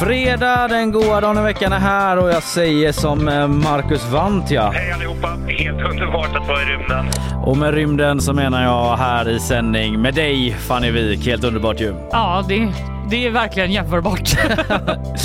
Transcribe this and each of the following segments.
Fredag, den goda dagen i veckan är här och jag säger som eh, Marcus Wantia. Hej allihopa! Helt underbart att vara i rymden. Och med rymden så menar jag här i sändning med dig Fanny Wik. Helt underbart ju. Ja, det, det är verkligen jämförbart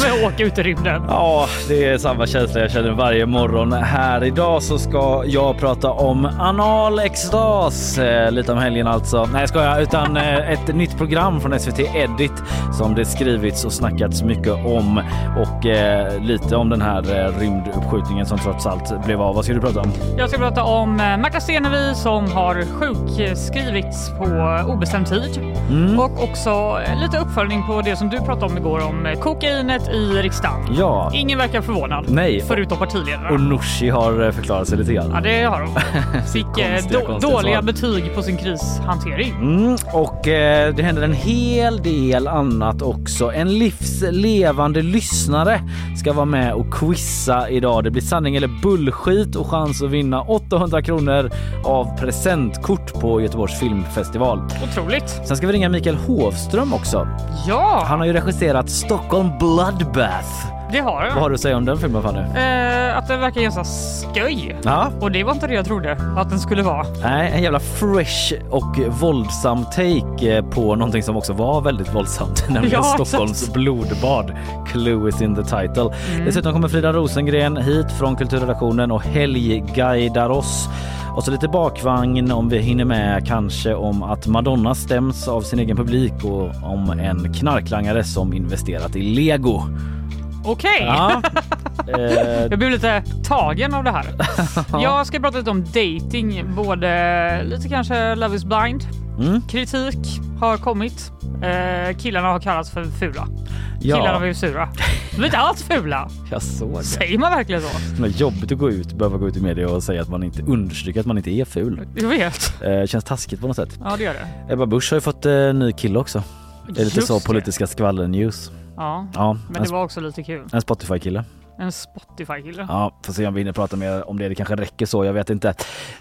med att åka ut i rymden. Ja, det är samma känsla jag känner varje morgon här. Idag så ska jag prata om anal extas. Eh, lite om helgen alltså. Nej, ska jag utan eh, ett nytt program från SVT Edit som det skrivits och snackats mycket om och eh, lite om den här eh, rymduppskjutningen som trots allt blev av. Vad ska du prata om? Jag ska prata om Märta Stenevi som har sjukskrivits på obestämd tid Mm. och också lite uppföljning på det som du pratade om igår om eh, kokainet i riksdagen. Ja. Ingen verkar förvånad. Nej. Förutom partiledarna. Och Nooshi har eh, förklarat sig lite grann. Ja, det har de. Fick eh, Konstiga, då, konstiga dåliga svar. betyg på sin krishantering. Mm, och eh, det händer en hel del annat också. En livslevande lyssnare ska vara med och quizza idag. Det blir sanning eller bullshit och chans att vinna 800 kronor av presentkort på Göteborgs filmfestival. Otroligt. Sen ska vi ringa Mikael Hovström också. Ja, Han har ju regisserat Stockholm Bloodbath. det har Vad har jag. du att säga om den filmen Fanny? Eh, att det verkar ganska sköj. Ja, Och det var inte det jag trodde att den skulle vara. Nej, en jävla fresh och våldsam take eh, på någonting som också var väldigt våldsamt, nämligen Ja, exakt. Stockholms blodbad. Clue is in the title. Mm. Dessutom kommer Frida Rosengren hit från kulturredaktionen och helgguidar oss. Och så lite bakvagn om vi hinner med kanske om att Madonna stäms av sin egen publik och om en knarklangare som investerat i lego. Okej. Ja. eh, Jag blev lite tagen av det här. Jag ska prata lite om dating, både lite kanske Love is blind. Mm. Kritik har kommit. Eh, killarna har kallats för fula. Ja. Killarna var ju sura. De är inte alls fula. jag såg det. Säger man verkligen så? Det är jobbigt att gå ut, behöva gå ut i media och säga att man inte understryker att man inte är ful. Jag vet. Eh, känns taskigt på något sätt. Ja, det gör det. Ebba Busch har ju fått eh, ny kille också. Det är lite Just så politiska skvaller-news. Ja, Ja, men en, det var också lite kul. en Spotify-kille. En Spotify-kille. Ja, får se om vi hinner prata mer om det. Det kanske räcker så, jag vet inte.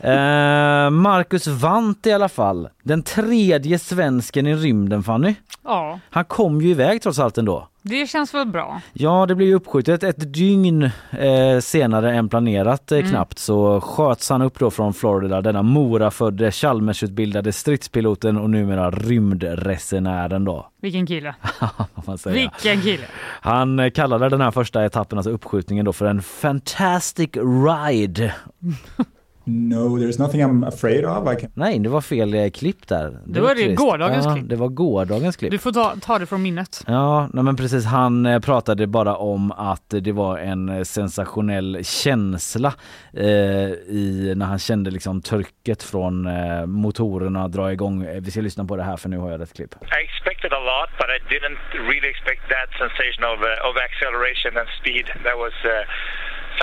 Eh, Marcus Wandt i alla fall. Den tredje svensken i rymden, Fanny. Ja, Han kom ju iväg trots allt ändå. Det känns väl bra. Ja, det blev ju uppskjutet ett dygn eh, senare än planerat eh, knappt så sköts han upp då från Florida, denna Mora-födde Chalmersutbildade stridspiloten och numera rymdresenären då. Vilken kille. Vilken kille. Han eh, kallade den här första etappen, alltså uppskjutningen då, för en fantastic ride. No, there's nothing I'm afraid of. I can... Nej, det var fel eh, klipp där. Det var det gårdagens ja, klipp. Det var gårdagens klipp. Du får ta, ta det från minnet. Ja, nej men precis. Han eh, pratade bara om att det var en eh, sensationell känsla eh, i när han kände liksom trycket från eh, motorerna dra igång. Eh, Vi ska lyssna på det här för nu har jag rätt klipp. I expected a lot but I didn't really expect that sensation of uh, of acceleration and speed. That was uh,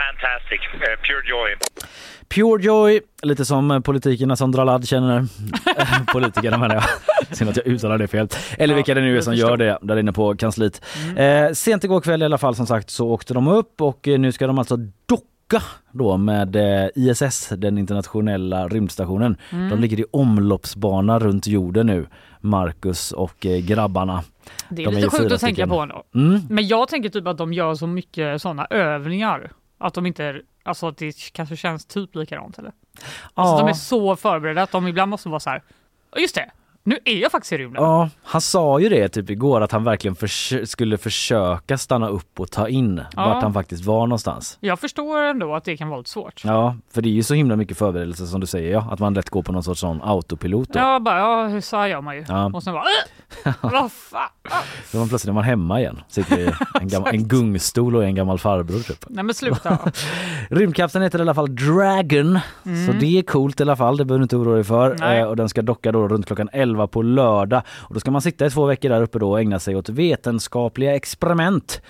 fantastic, uh, pure joy. Pure joy, lite som politikerna som Dralad känner. Politikerna menar jag. Synd att jag uttalar det fel. Eller vilka det nu är som gör det där inne på kansliet. Eh, sent igår kväll i alla fall som sagt så åkte de upp och eh, nu ska de alltså docka då med eh, ISS, den internationella rymdstationen. De ligger i omloppsbana runt jorden nu, Marcus och eh, grabbarna. Det är De är lite ju sjukt att tänka på ändå. Mm. Men jag tänker typ att de gör så mycket sådana övningar att de inte, alltså att det kanske känns typ likadant eller? Alltså Ja. de är så förberedda att de ibland måste vara så här, "Ja, just det, nu är jag faktiskt i rymden. Ja, han sa ju det typ igår att han verkligen förs- skulle försöka stanna upp och ta in Ja. vart han faktiskt var någonstans. Jag förstår ändå att det kan vara lite svårt. Ja, för det är ju så himla mycket förberedelse som du säger ja, att man lätt går på någon sorts sån autopilot då. Ja, bara, ja, hur sa jag man ju. Ja. Och sen bara, "Äh, vad fan. Då man plötsligt är man hemma igen, sitter i en, gammal, en gungstol och en gammal farbror typ. Nej men sluta. Rymdkapseln heter i alla fall Dragon, så det är coolt i alla fall, det behöver du inte oroa dig för. Mm. Eh, och den ska docka då runt klockan 11 på lördag. Och då ska man sitta i två veckor där uppe då och ägna sig åt vetenskapliga experiment.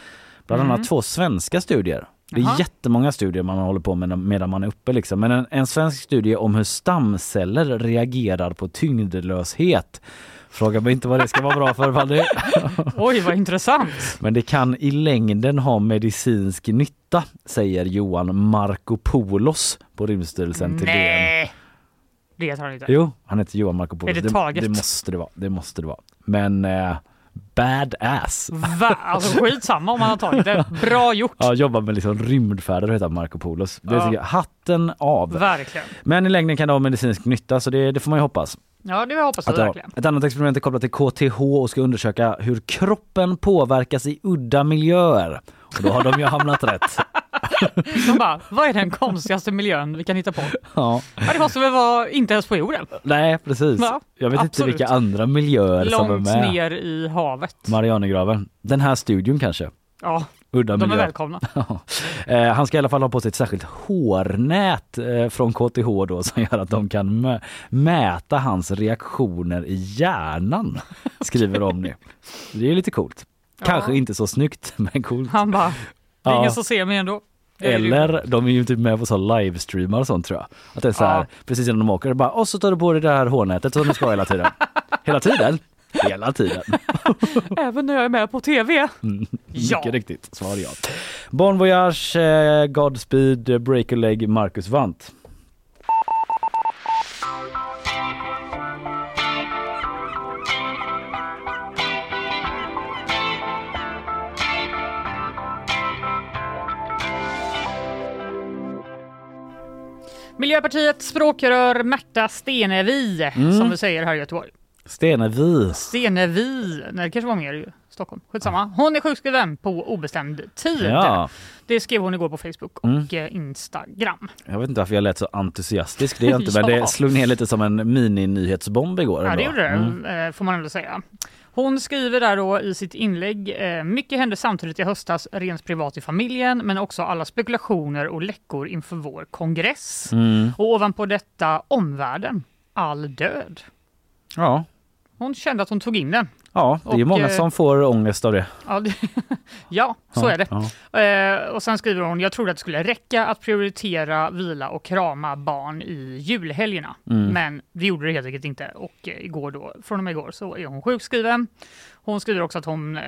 Bland annat två svenska studier. Det är Mm. Jaha. jättemånga studier man håller på med medan man är uppe liksom. Men en, en svensk studie om hur stamceller reagerar på tyngdlöshet. Fråga mig inte vad det ska vara bra för Valdi. Oj vad intressant. Men det kan i längden ha medicinsk nytta, säger Johan Markopoulos på Rymdstyrelsen till DN. Det tar han inte. Jo, han heter Johan Markopoulos. Är det taget? det måste det vara. Det måste det vara. Men eh, badass. Va? Alltså skitsamma om han har tagit det. Bra gjort. Ja, jobbar med liksom rymdfärder heter Markopoulos. Det Ja. jag, hatten av. Verkligen. Men i längden kan det ha medicinsk nytta så det, det får man ju hoppas. Ja det hoppas jag det verkligen. Ett annat experiment är kopplat till KTH och ska undersöka hur kroppen påverkas i udda miljöer. Och då har de ju hamnat rätt. De bara, vad är den konstigaste miljön vi kan hitta på? Ja. Ja, det måste väl vara inte ens på jorden? Nej precis. Ja, jag vet inte absolut. vilka andra miljöer som är Långt med. ner i havet. Marianergraven. Den här studion kanske. Ja, Udda de är miljö. välkomna. Ja. Eh, han ska i alla fall ha på sig ett särskilt hårnät eh, från KTH då som gör att de kan mä- mäta hans reaktioner i hjärnan. Skriver de nu. Det är lite coolt. Kanske Ja. inte så snyggt men coolt. Han bara, det är Ja. ingen som ser mig ändå. Eller de är ju typ med på så livestreamar och sånt tror jag. Att det är så här, Ja. precis innan de åker, bara och så tar du på dig det här hårnätet som du ska hela tiden. hela tiden? Hela tiden. Även när jag är med på tv. Ja. Mycket riktigt, svar ja. Bon Voyage, eh, Godspeed, Break a Leg, Marcus Vant. Miljöpartiets språkrör Märta Stenevi, Mm. som vi säger här i Göteborg. Stenevi. Stenevi, nej det kanske var mer i Stockholm. Skitsamma. Hon är sjukskriven på obestämd tid. Ja, Det skrev hon igår på Facebook och Mm. eh, Instagram. jag vet inte varför jag lät så entusiastisk, det är inte, men Ja. det slog ner lite som en mini-nyhetsbomb igår. Ja, det ändå. gjorde det, Mm. eh, får man ändå säga. Hon skriver där då i sitt inlägg, eh, mycket hände samtidigt i höstas rent privat i familjen, men också alla spekulationer och läckor inför vår kongress. Mm. Och ovanpå detta omvärlden, all död. Ja. Hon kände att hon tog in den. ja, det är ju många eh, som får ångest av det. Ja, det, ja så är det. ja. Eh, och sen skriver hon, jag trodde att det skulle räcka att prioritera vila och krama barn i julhelgerna. Mm. Men det gjorde det helt enkelt inte. Och eh, igår då, från och med igår så är hon sjukskriven. Hon skriver också att hon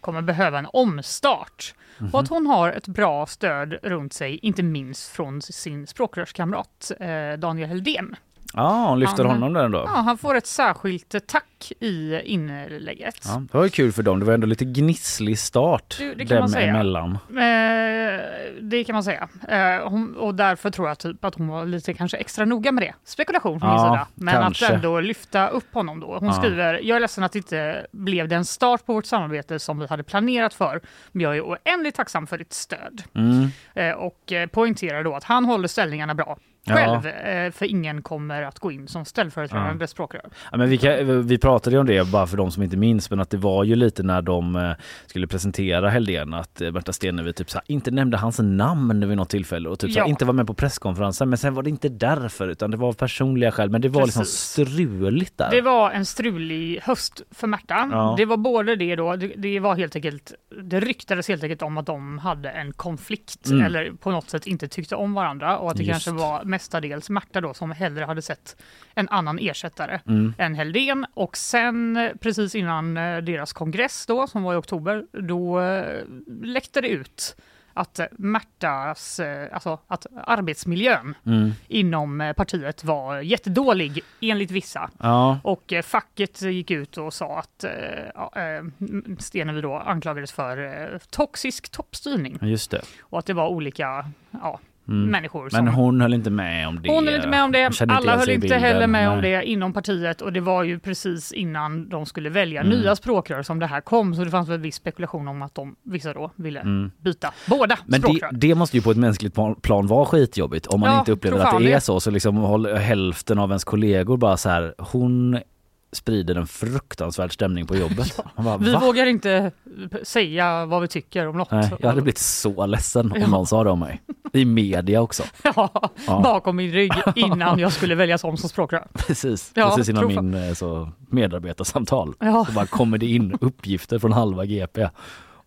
kommer behöva en omstart. Mhm. Och att hon har ett bra stöd runt sig, inte minst från sin språkrörskamrat Daniel Heldén. Ja, hon lyfter Han- honom där ändå. Ja, han får ett särskilt eh, tack i inlägget. Ja, det var ju kul för dem. Det var ändå lite gnisslig start Det- det kan man dem säga. emellan. Eh, det kan man säga. Eh, hon, och därför tror jag typ att hon var lite kanske extra noga med det. Spekulation från min Ja, sida. Men kanske. att ändå lyfta upp honom då. Hon Ja. skriver, jag är ledsen att det inte blev den start på vårt samarbete som vi hade planerat för. Men jag är oändligt tacksam för ditt stöd. Mm. Eh, och eh, poängterar då att han håller ställningarna bra. Ja. Själv, eh, för ingen kommer att gå in som ställföreträdande språkrör. Ja, men vi, kan, vi pratade pratade ju om det bara för de som inte minns men att det var ju lite när de eh, skulle presentera Helldén att eh, Märta Stenevi typ såhär, inte nämnde hans namn vid något tillfälle och typ såhär, Ja. inte var med på presskonferensen men sen var det inte därför utan det var av personliga skäl men det var liksom Precis. struligt där. Det var en strulig höst för Märta. Ja. Det var både det då, det, det var helt enkelt, det ryktades helt enkelt om att de hade en konflikt Mm. eller på något sätt inte tyckte om varandra och att det Just. kanske var mestadels Märta då som hellre hade sett en annan ersättare Mm. än Helldén och sen eh, precis innan eh, deras kongress då som var i oktober då eh, läckte det ut att Märtas, alltså att arbetsmiljön Mm. inom partiet var jättedålig enligt vissa. Ja, Och facket gick ut och sa att ja, Stenevi då anklagades för toxisk toppstyrning just det. och att det var olika ja, Mm. människor som... Men hon höll inte med om det. Hon höll inte med om det, alla höll inte heller med om Nej. det inom partiet och det var ju precis innan de skulle välja Mm. nya språkrör som det här kom så det fanns väl viss spekulation om att de, vissa då, ville Mm. byta båda Men det, det måste ju på ett mänskligt plan- vara skitjobbigt om man Ja, inte upplever att det är det. så. Så liksom hälften av ens kollegor bara så här, hon sprider en fruktansvärd stämning på jobbet. Man bara, Vi vågar inte säga vad vi tycker om något. Nej, jag hade blivit så ledsen om Ja. någon sa det om mig. I media också. Ja, Ja. bakom min rygg innan jag skulle väljas om som språkrör. Precis, Ja, precis innan tror min eh, så, medarbetarsamtal. Ja. Så bara kommer det in uppgifter från halva GP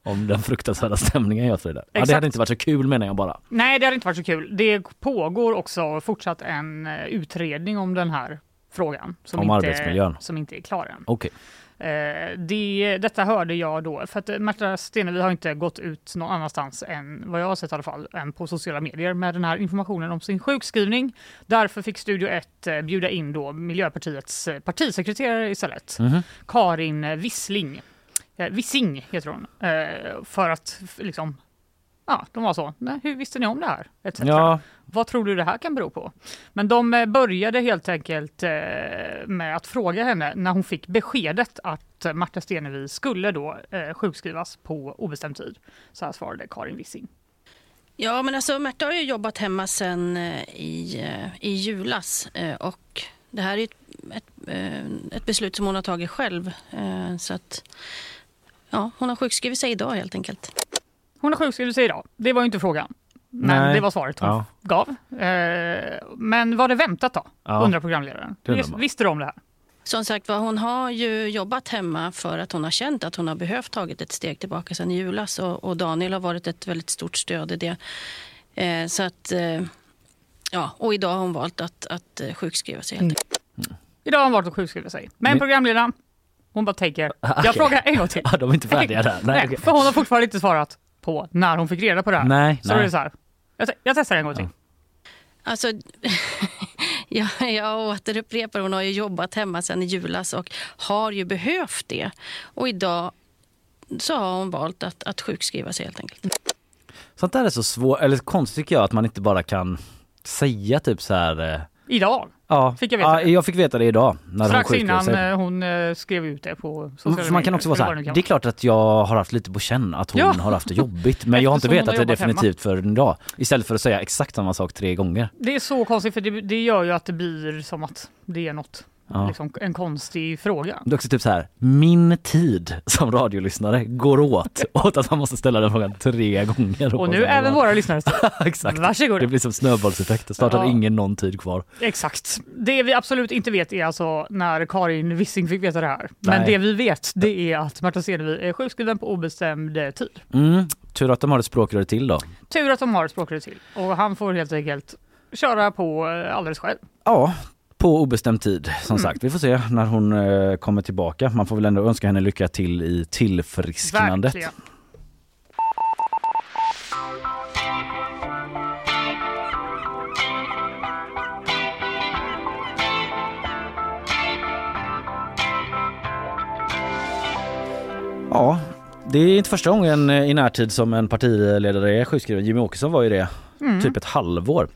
om den fruktansvärda stämningen jag sprider. Ja, det hade inte varit så kul menar jag bara. Nej, det hade inte varit så kul. Det pågår också fortsatt en eh, utredning om den här frågan. Som Om inte, arbetsmiljön. Som inte är klar än. Okej. Eh, det, detta hörde jag då, för att eh, Märta Stenevi har inte gått ut någon annanstans än vad jag har sett i alla fall, än på sociala medier med den här informationen om sin sjukskrivning. Därför fick Studio 1 eh, bjuda in då Miljöpartiets partisekreterare istället, Mhm. Karin eh, Wissling. Eh, Wissing heter hon, eh, för att liksom Ja, de var så. Nej, hur visste ni om det här? Etc. Ja, Vad tror du det här kan bero på? Men de eh, började helt enkelt eh, med att fråga henne när hon fick beskedet att Märta Stenevi skulle då eh, sjukskrivas på obestämd tid. Så här svarade Karin Wissing. Ja, men alltså Märta har ju jobbat hemma eh, i, i julas och det här är ett, ett, ett beslut som hon har tagit själv. Så att, ja, hon har sjukskrivit sig idag helt enkelt. Hon har sjukskrivit sig idag. Det var ju inte frågan. Men Nej. det var svaret hon Ja. gav. Eh, men var det väntat då? Ja. Undrar programledaren. Vis-. Visste du om det här? Som sagt var, hon har ju jobbat hemma för att hon har känt att hon har behövt tagit ett steg tillbaka sen i julas och, och Daniel har varit ett väldigt stort stöd i det. Eh, Så att, eh, ja, och idag har hon valt att, att eh, sjukskriva sig helt enkelt. Idag har hon valt att sjukskriva sig. Men programledaren, hon bara tänker. Jag Okej. frågar en gång till. Ja, de är inte färdiga där. Nej, Nej, okej. för hon har fortfarande inte svarat på när hon fick reda på det här. nej. Så nej. är det så här. Jag, te- jag testar en gång till. Alltså, ja, jag återupprepar, hon har ju jobbat hemma sedan i julas och har ju behövt det. Och idag så har hon valt att, att sjukskriva sig helt enkelt. Sånt där är så svårt, eller konstigt tycker jag att man inte bara kan säga typ så här. eh, Idag, Ja, Fick jag veta ja, det? jag fick veta det idag. När strax hon sjukskrev innan sig. eh, hon eh, skrev ut det på sociala För man kan medier, också vara så här, det är klart att jag har haft lite på känn att hon Ja. har haft det jobbigt men jag har inte hon vetat har det jobbat hemma. definitivt förrän idag. Istället för att säga exakt samma sak tre gånger. Det är så konstigt för det, det gör ju att det blir som att det är något, Ja. liksom, en konstig fråga. Det är också typ så här, min tid som radiolyssnare går åt åt att man måste ställa den frågan tre gånger. Och nu även våra lyssnare. Exakt. Varsågod. Det blir som snöbollseffekt. Snart har Ja. ingen någon tid kvar. Exakt. Det vi absolut inte vet är alltså när Karin Wissing fick veta det här. Men Nej. det vi vet det är att Märta Stenevi är sjukskriven på obestämd eh, tid. Mm. Tur att de har ett språkrör till då. Tur att de har ett språkrör till och han får helt enkelt köra på eh, alldeles själv. Ja, på obestämd tid. Som Mm. sagt, vi får se när hon eh, kommer tillbaka. Man får väl ändå önska henne lycka till i tillfrisknandet. Verkligen. Ja, det är inte första gången i närtid som en partiledare är sjukskriven. Jimmy Åkesson var ju det Mm. typ ett halvår.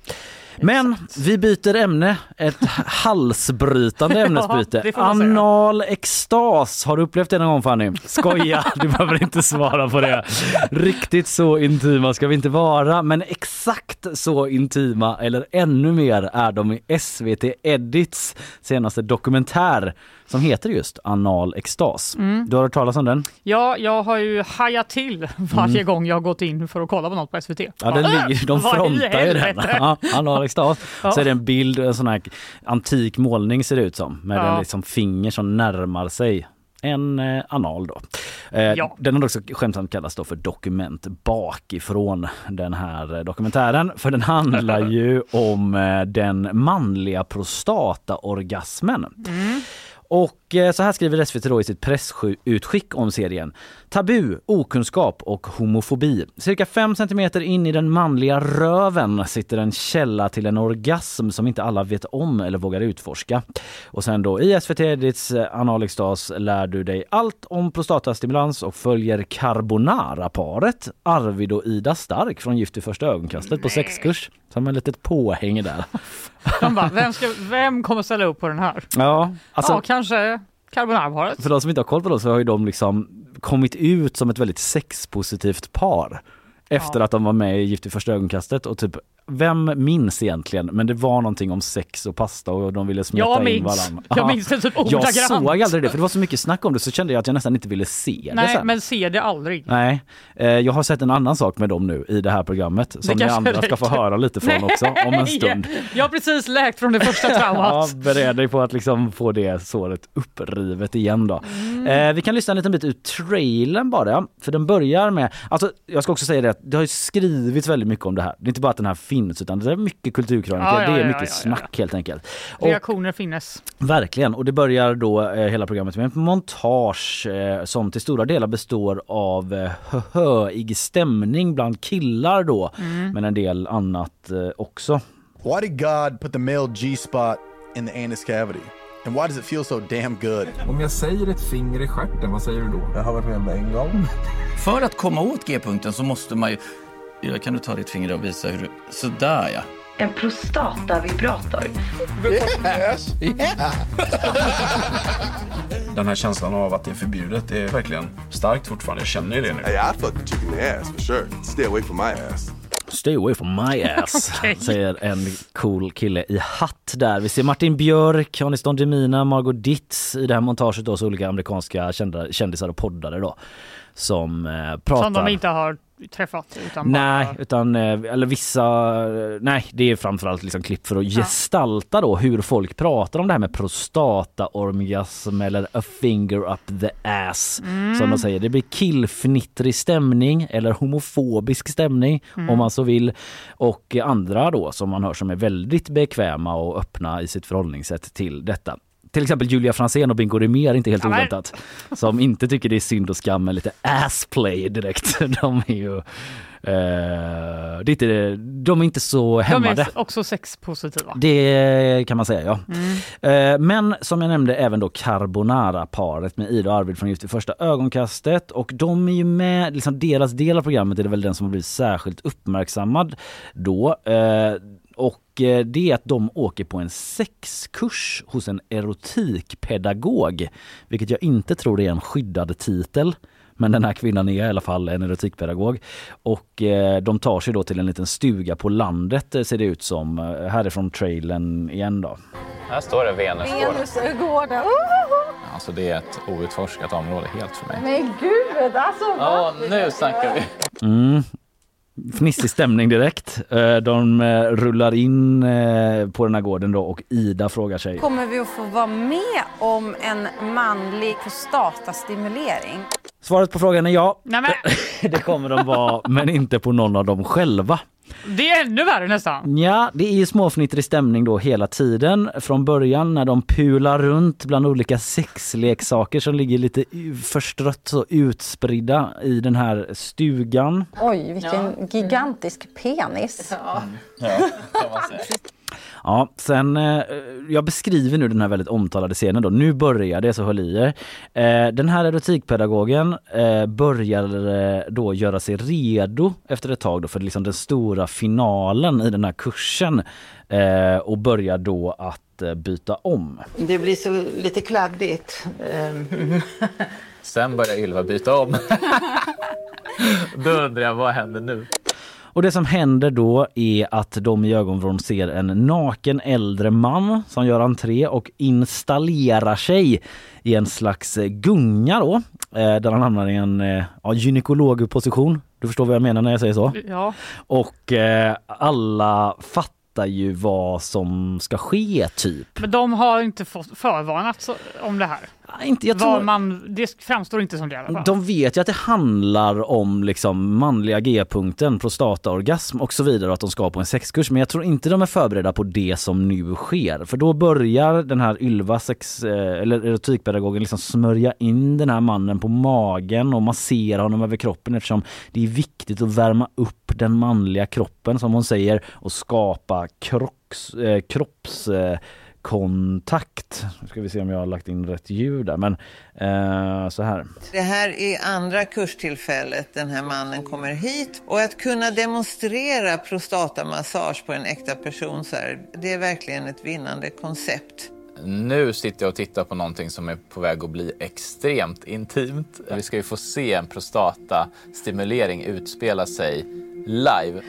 Men vi byter ämne, ett halsbrytande ämnesbyte. säga. Anal extas, har du upplevt det någon gång Fanny? Skoja, du behöver inte svara på det. Riktigt så intima ska vi inte vara, men exakt så intima eller ännu mer är de i SVT Edits senaste dokumentär som heter just Anal extas. Mm. Du har hört talas om den? Ja, jag har ju hajat till varje gång jag har gått in för att kolla på något på SVT. Mm. Ja, den ligger, de frontar ju den. Ja, anal extas. Ja. Så är det en bild, en sån här antik målning ser det ut som med Ja. en liksom finger som närmar sig en eh, anal då. Eh, Ja. Den har också skämtsamt kallats då för dokument bakifrån den här eh, dokumentären. För den handlar ju om eh, den manliga prostataorgasmen. Och eh, så här skriver SVT då i sitt pressutskick om serien. Tabu, okunskap och homofobi. Cirka 5 centimeter in i den manliga röven sitter en källa till en orgasm som inte alla vet om eller vågar utforska. Och sen då i SVT Edits eh, analextas lär du dig allt om prostatastimulans och följer carbonara-paret Arvid och Ida Stark från Gift i första ögonkastet på sexkurs. Som en litet påhäng där. De bara, vem, ska, vem kommer ställa upp på den här? Ja, alltså, ja, kanske carbonara-paret. för de som inte har koll på dem så har ju de liksom kommit ut som ett väldigt sexpositivt par. Efter Ja. att de var med i Gift i första ögonkastet och typ vem minns egentligen? Men det var någonting om sex och pasta och de ville smeta Jag in minns. varandra. Jag minns det typ Jag ordagrant. såg aldrig det för det var så mycket snack om det så kände jag att jag nästan inte ville se det Nej, sen. men se det aldrig. Nej, eh, jag har sett en annan sak med dem nu i det här programmet som ni andra ska få höra lite från också om en stund. Jag har precis läkt från det första Ja, traumat. bered dig på att liksom få det såret upprivet igen då. Mm. Eh, vi kan lyssna en liten bit ur trailern bara, för den börjar med, alltså jag ska också säga det att det har ju skrivits väldigt mycket om det här. Det är inte bara att den här finns utan det är mycket kulturkrönikor, Ja, ja, det är ja, mycket ja, ja, snack helt enkelt. Och, Reaktioner finnes. verkligen, och det börjar då eh, hela programmet med ett montage eh, som till stora delar består av eh, höhöig stämning bland killar då, Mm. men en del annat eh, också. Why did God put the male G spot in the anus cavity? And why does it feel so damn good? Om jag säger ett finger i stjärten, vad säger du då? Jag har varit med om det en gång. För att komma åt G-punkten så måste man ju... Ja, kan du ta ditt finger och visa hur du... Sådär ja. En prostatavibrator. Yes, yeah. Den här känslan av att det är förbjudet är verkligen starkt fortfarande. Jag känner ju det nu. Hey, I fuck the chicken in the ass for sure. Stay away from my ass. Stay away from my ass, Okej. säger en cool kille i hatt där. Vi ser Martin Björk, Anis Don Demina, Margot Ditz i det här montaget då, så olika amerikanska kända, kändisar och poddare då som eh, pratar. Som de inte har träffat. Utan Nej, bara... utan eh, eller vissa, eh, nej det är framförallt liksom klipp för att gestalta då hur folk pratar om det här med prostataorgasm eller a finger up the ass som de säger. Det blir killfnittrig stämning eller homofobisk stämning om man så vill och andra då som man hör som är väldigt bekväma och öppna i sitt förhållningssätt till detta. Till exempel Julia Fransén och Bingo Rimér, inte helt oväntat. Som inte tycker det är synd och skam med lite assplay direkt. De är ju... Eh, det är inte, de är inte så De hämmade. är också sexpositiva. Det kan man säga ja. Eh, Men som jag nämnde även då Carbonara-paret med Ida och Arvid från Just i första ögonkastet och de är ju med, liksom deras del av programmet är det väl den som har blivit särskilt uppmärksammad då. Eh, Och eh, det är att de åker på en sexkurs hos en erotikpedagog. Vilket jag inte tror är en skyddad titel. Men den här kvinnan är i alla fall en erotikpedagog. Och eh, de tar sig då till en liten stuga på landet eh, ser det ut som. Härifrån trailern igen då. Här står det Venusgården. Venusgården. Alltså det är ett outforskat område helt för mig. Men gud, alltså. Ja, nu snackar vi. Mm. Fnissig stämning direkt. Eh, De eh, rullar in eh, på den här gården då och Ida frågar sig. Kommer vi att få vara med om en manlig prostatastimulering? Svaret på frågan är ja. Nej, men, Det kommer de vara, men inte på någon av dem själva. Det är ännu värre nästan. Ja, det är ju småfnittrig stämning då hela tiden. Från början när de pular runt bland olika sexleksaker som ligger lite förstrött och utspridda i den här stugan. Oj, vilken gigantisk penis. Ja, kan man säga. Ja, sen, eh, jag beskriver nu den här väldigt omtalade scenen då. Nu börjar det, så håll i er. Eh, den här erotikpedagogen eh, börjar eh, då göra sig redo efter ett tag då för liksom den stora finalen i den här kursen eh, och börjar då att eh, byta om. Det blir så lite kladdigt. Ehm, Sen börjar Ylva byta om. Då undrar jag, vad händer nu? Och det som händer då är att de i ögonvrån ser en naken äldre man som gör entré och installerar sig i en slags gunga då, eh, där han hamnar i en eh, ja, gynekologposition. Du förstår vad jag menar när jag säger så? Ja. Och eh, alla fattar ju vad som ska ske typ. Men de har inte fått förvarnat om det här. Inte, jag tror- man, det framstår inte som det i alla fall. De vet ju att det handlar om liksom manliga G-punkten, prostataorgasm och så vidare och att de ska på en sexkurs. Men jag tror inte de är förberedda på det som nu sker. För då börjar den här Ylva, sex, eh, eller erotikpedagogen, liksom smörja in den här mannen på magen och massera honom över kroppen eftersom det är viktigt att värma upp den manliga kroppen som hon säger och skapa krocks, eh, kropps eh, kontakt. Nu ska vi se om jag har lagt in rätt ljud där men eh, så här. Det här är andra kurstillfället den här mannen kommer hit och att kunna demonstrera prostatamassage på en äkta person så här, det är verkligen ett vinnande koncept. Nu sitter jag och tittar på någonting som är på väg att bli extremt intimt. Vi ska ju få se en prostatastimulering utspela sig live.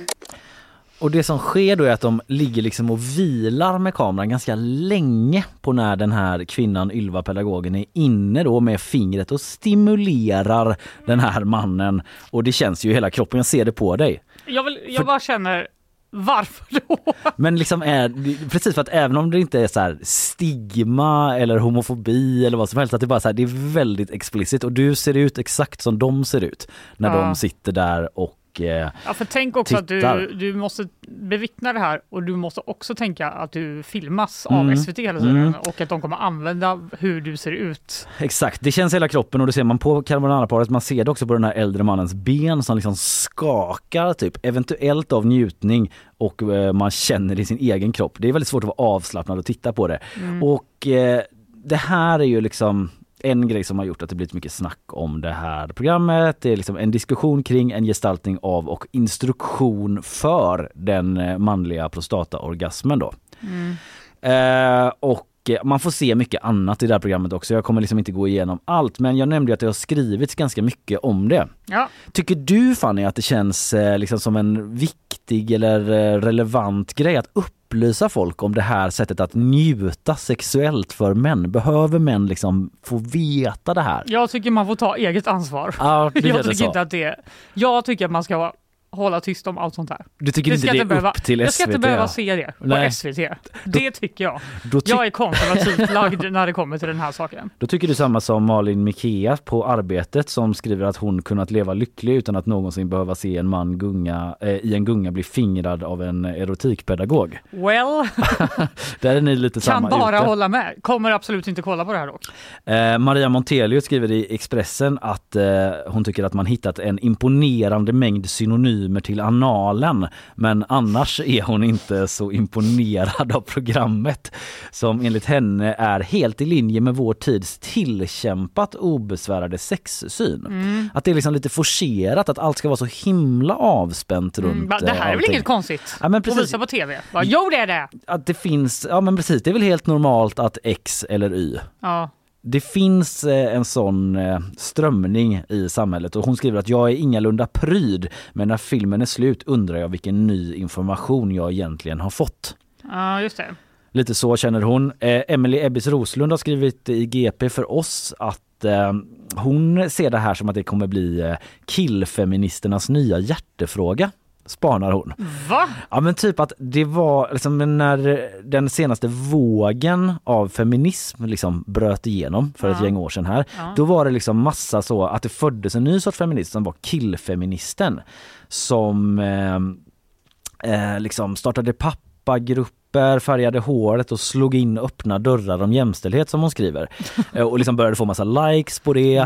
Och det som sker då är att de ligger liksom och vilar med kameran ganska länge på när den här kvinnan, Ylva pedagogen, är inne då med fingret och stimulerar den här mannen. Och det känns ju i hela kroppen, jag ser det på dig. Jag, vill, jag bara känner, varför då? Men liksom är, precis för att även om det inte är så stigma eller homofobi eller vad som helst, att det bara så här, det är väldigt explicit och du ser ut exakt som de ser ut när Ja. de sitter där och eh, Ja, för tänk också att tittar. du, du måste bevittna det här och du måste också tänka att du filmas av Mm. SVT hela tiden Mm. och att de kommer använda hur du ser ut. Exakt, det känns i hela kroppen och det ser man på carbonara-paret. Man ser det också på den här äldre mannens ben som liksom skakar typ, eventuellt av njutning och eh, man känner det i sin egen kropp. Det är väldigt svårt att vara avslappnad och titta på det. Mm. Och eh, det här är ju liksom en grej som har gjort att det blivit mycket snack om det här programmet. Det är liksom en diskussion kring en gestaltning av och instruktion för den eh, manliga prostataorgasmen då. Mm. Eh, och man får se mycket annat i det här programmet också. Jag kommer liksom inte gå igenom allt men jag nämnde att det har skrivits ganska mycket om det. Ja. Tycker du Fanny att det känns eh, liksom som en viktig eller eh, relevant grej att upplysa folk om det här sättet att njuta sexuellt för män? Behöver män liksom få veta det här? Jag tycker man får ta eget ansvar. Ja, jag tycker inte att det Jag tycker att man ska hålla tyst om allt sånt här. Du tycker inte ska det är behöva, upp till Jag ska inte SVT? behöva se det på Nej. SVT. Det tycker jag. Ty- Jag är konservativt lagd när det kommer till den här saken. Då tycker du samma som Malin Mikea på Arbetet som skriver att hon kunnat leva lycklig utan att någonsin behöva se en man gunga, eh, i en gunga bli fingrad av en erotikpedagog. Well, Där är ni lite kan samma bara ute. hålla med. Kommer absolut inte kolla på det här dock. Eh, Maria Montelius skriver i Expressen att eh, hon tycker att man hittat en imponerande mängd synonymer till analen men annars är hon inte så imponerad av programmet som enligt henne är helt i linje med vår tids tillkämpat obesvärade sexsyn. Mm. Att det är liksom lite forcerat, att allt ska vara så himla avspänt runt Mm, det här eh, är väl allting. inget konstigt? Ja, men Att precis. visa på tv. Bara, jo det är det! Att det finns, ja men precis, det är väl helt normalt att X eller Y Ja. Det finns eh, en sån eh, strömning i samhället och hon skriver att jag är ingalunda pryd men när filmen är slut undrar jag vilken ny information jag egentligen har fått. ja, just det. Lite så känner hon. Eh, Emily Ebbis Roslund har skrivit i GP för oss att eh, hon ser det här som att det kommer bli eh, killfeministernas nya hjärtefråga, spanar hon. Va? Ja men typ att det var liksom när den senaste vågen av feminism liksom bröt igenom för ett Ja. gäng år sedan här. Ja. Då var det liksom massa så att det föddes en ny sorts feminism som var killfeministen. Som eh, eh, liksom startade pappagrupper, färgade håret och slog in öppna dörrar om jämställdhet som hon skriver. Eh, och liksom började få massa likes på det.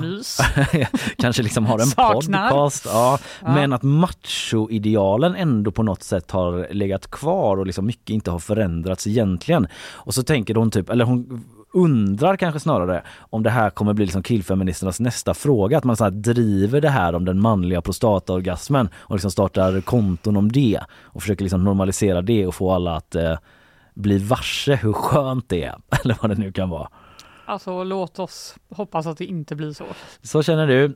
Kanske liksom har en Saknar. podcast. Ja. Ja. Men att machoidealen ändå på något sätt har legat kvar och liksom mycket inte har förändrats egentligen. Och så tänker hon typ, eller hon undrar kanske snarare om det här kommer bli liksom killfeministernas nästa fråga. Att man så här driver det här om den manliga prostataorgasmen och liksom startar konton om det och försöker liksom normalisera det och få alla att eh, bli varse hur skönt det är. Eller vad det nu kan vara. Alltså låt oss hoppas att det inte blir så. Så känner du. Eh,